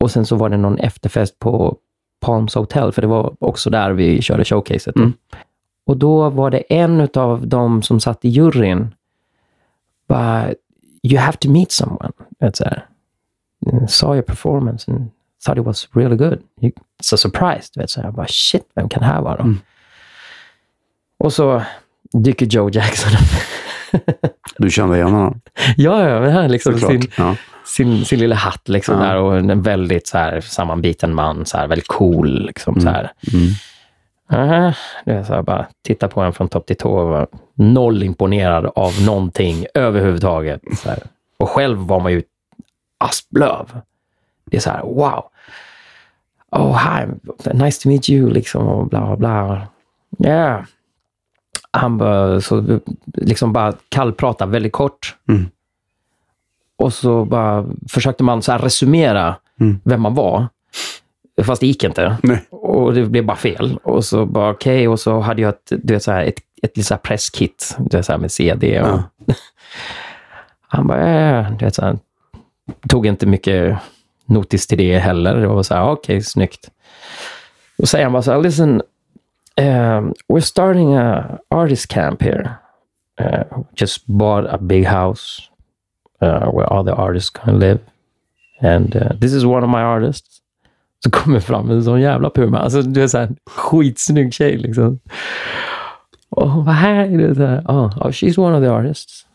Och sen så var det någon efterfest på Palms Hotel, för det var också där vi körde showcaset. Mm. Och då var det en av de som satt i juryn, bara, you have to meet someone. Vet, så här. Saw your performance and thought it was really good. You- It's a surprise. du Vet, så här. Jag bara, shit, vem kan det här vara? då?" Mm. Och så dyker Joe Jackson upp. Du kände igen honom? ja, ja, men han liksom sin, Ja. sin, sin lilla hatt liksom Ja. där och en väldigt så här, sammanbiten man, så här, väldigt cool. Liksom, så här. Mm. Aha. Det är så här, bara titta på en från topp till tå var noll imponerad av någonting överhuvudtaget. Och själv var man ju asplöv. Det är så här, wow. Oh, hi, nice to meet you, liksom, och bla, bla, bla. Yeah. Han bara, så, liksom bara kallprata väldigt kort. Mm. Och så bara försökte man så resumera Mm. vem man var. Fast det gick inte. Nej. Och det blev bara fel. Och så bara okej, och så hade jag ett, du vet, så här, ett, ett så här presskit du vet, så här med CD. Och, Ja. Han bara, äh, du vet, så här, tog inte mycket notis till det heller. Det var så här, okej, snyggt. Då säger han bara så här, listen, um, we're starting a artist camp here. Uh, just bought a big house uh, where all the artists can live. And uh, this is one of my artists. Så kommer fram en sån jävla puma. Alltså, du är så här, skitsnygg tjej liksom. Och hon bara, här är så här. Oh, oh, she's one of the artists.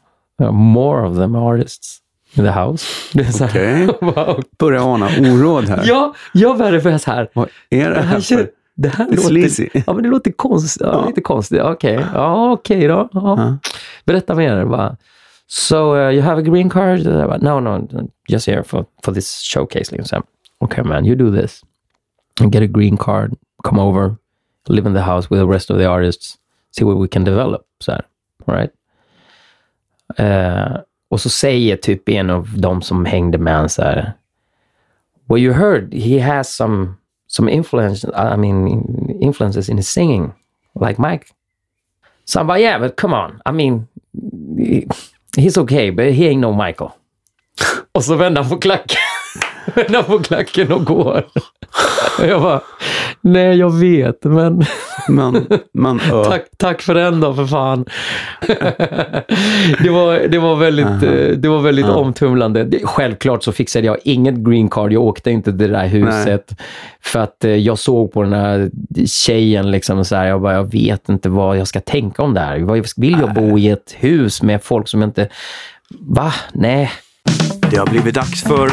Uh, more of them artists in the house. Det är så här, Okej. wow. Börjar ana oråd här. Ja, jag började för så här. Vad är det här, för? Det här låter, sleazy. ja, men det låter konstigt. Ja. Lite konstigt. Okej, ja, okej då. Ja. Berätta mer. Bara. So uh, you have a green card? No, no, just here for, for this showcase. Liksom. Okay man, you do this. Get a green card, come over, live in the house with the rest of the artists, see what we can develop. Så här. All right? Eh, och så säger typ en av de som hängde med en så här, Well, you heard he has some some influence. I mean, influences in his singing, like Mike. So like, yeah, but come on. I mean, he's okay, but he ain't no Michael. Och så vänder han på klacken. vänder på klacken och går. Jag bara, nej, jag vet, men Men, men ö. tack, tack för den då, för fan. det, var, det var väldigt, eh, det var väldigt omtumlande. Det, självklart så fixade jag inget green card. Jag åkte inte till det där huset. För att eh, jag såg på den här tjejen, liksom, så här, jag, bara, jag vet inte vad jag ska tänka om det här. Vill jag bo i ett hus med folk som inte... Va? Nej. Det har blivit dags för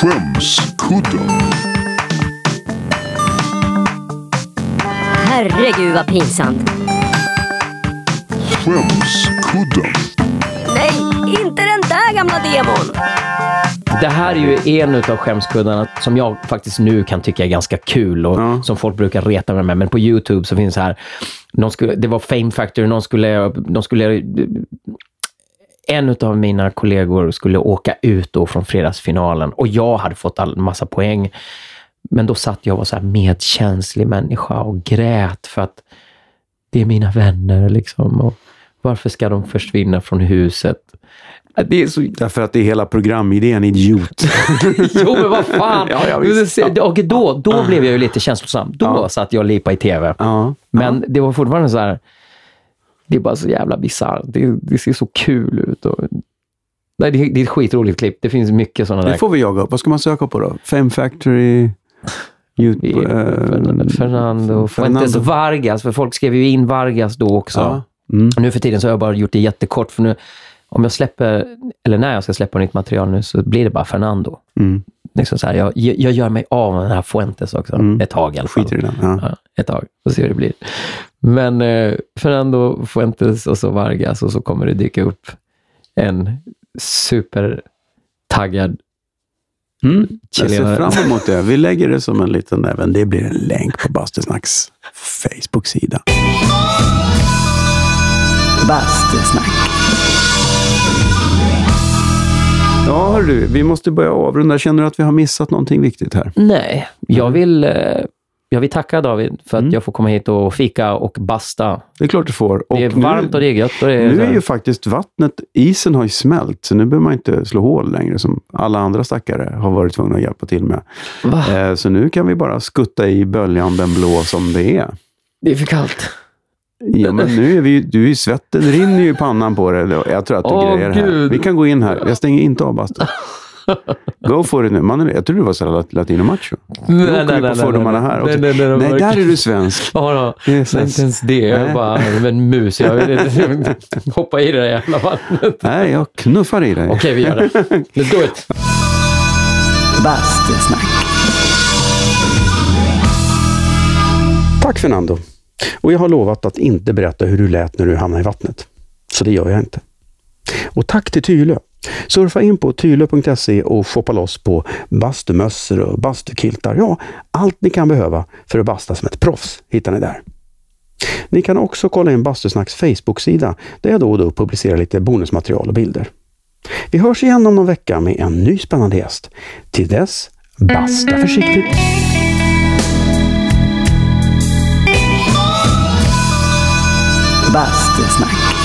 Skämskudden. Herregud vad pinsamt. Skämskudden. Nej, inte den där gamla demon. Det här är ju en av skämskuddarna som jag faktiskt nu kan tycka är ganska kul och Ja. som folk brukar reta mig med. Men på YouTube så finns det här, någon skulle, det var Fame Factory, någon skulle, de skulle en av mina kollegor skulle åka ut då från fredagsfinalen och jag hade fått all, massa poäng. Men då satt jag och var så här medkänslig människa och grät för att det är mina vänner liksom. Och varför ska de försvinna från huset? Det är så Därför att det är hela programidén idiot. Jo, men vad fan. Ja, ja, visst. Och då, då blev jag ju lite känslosam. Då Ja. satt jag och lipade i tv. Ja. Men det var fortfarande så här, det är bara så jävla bisarrt. Det, det ser så kul ut. Och, nej, det, det är ett skitroligt klipp. Det finns mycket sådana Det där. får vi jaga upp. Vad ska man söka på då? Fame Factory? YouTube, Fernando, Fernando Fuentes Fernando. Vargas, för folk skrev ju in Vargas då också. Ja. Mm. Nu för tiden så har jag bara gjort det jättekort, för nu, om jag släpper, eller när jag ska släppa nytt material nu, så blir det bara Fernando. Mm. Liksom så här, jag, jag gör mig av med den här Fuentes också, Mm. ett tag i alla fall. Skiter i den. Ja. Ja, ett tag, och se hur det blir. Men eh, Fernando Fuentes och så Vargas och så kommer det dyka upp en supertaggad Mm. Jag ser fram emot det. Vi lägger det som en liten, även det blir en länk på Bastusnacks Facebook-sida. Bastusnack. Ja, hör du, vi måste börja avrunda. Känner du att vi har missat någonting viktigt här? Nej, jag vill, eh, Jag vill tacka David för att Mm. jag får komma hit och fika och basta. Det är klart du får. Och Det är nu- varmt och det är gött. Det är Nu är ju faktiskt vattnet, isen har ju smält, så nu behöver man inte slå hål längre som alla andra stackare har varit tvungna att hjälpa till med. Eh, så nu kan vi bara skutta i böljan den blå som det är. Det är för kallt. Ja, men nu är vi ju- du är ju svetten rinner ju i pannan på dig. Jag tror att du Åh, grejer här. Gud. Vi kan gå in här. Jag stänger inte av bastun. Go for it nu. Man, jag tror du var så här latino macho. Åker vi på fördomarna här. Nej, nej, nej, Nej, där är du svensk. Ja, då. Det är Nej, inte ens det. Jag är Nej. bara en mus. Jag vill hoppa i det där jävla vattnet. Nej, jag knuffar i dig. Okej, vi gör det. Let's do it. Bastusnack. Tack Fernando. Och jag har lovat att inte berätta hur du lät när du hamnade i vattnet. Så det gör jag inte. Och tack till Tylö. Surfa in på tylö.se och shoppa loss på bastumössor och bastukiltar. Ja, allt ni kan behöva för att basta som ett proffs hittar ni där. Ni kan också kolla in Bastusnacks Facebook-sida där jag då och då publicerar lite bonusmaterial och bilder. Vi hörs igen om någon vecka med en ny spännande gäst. Till dess, basta försiktigt! Bastusnack.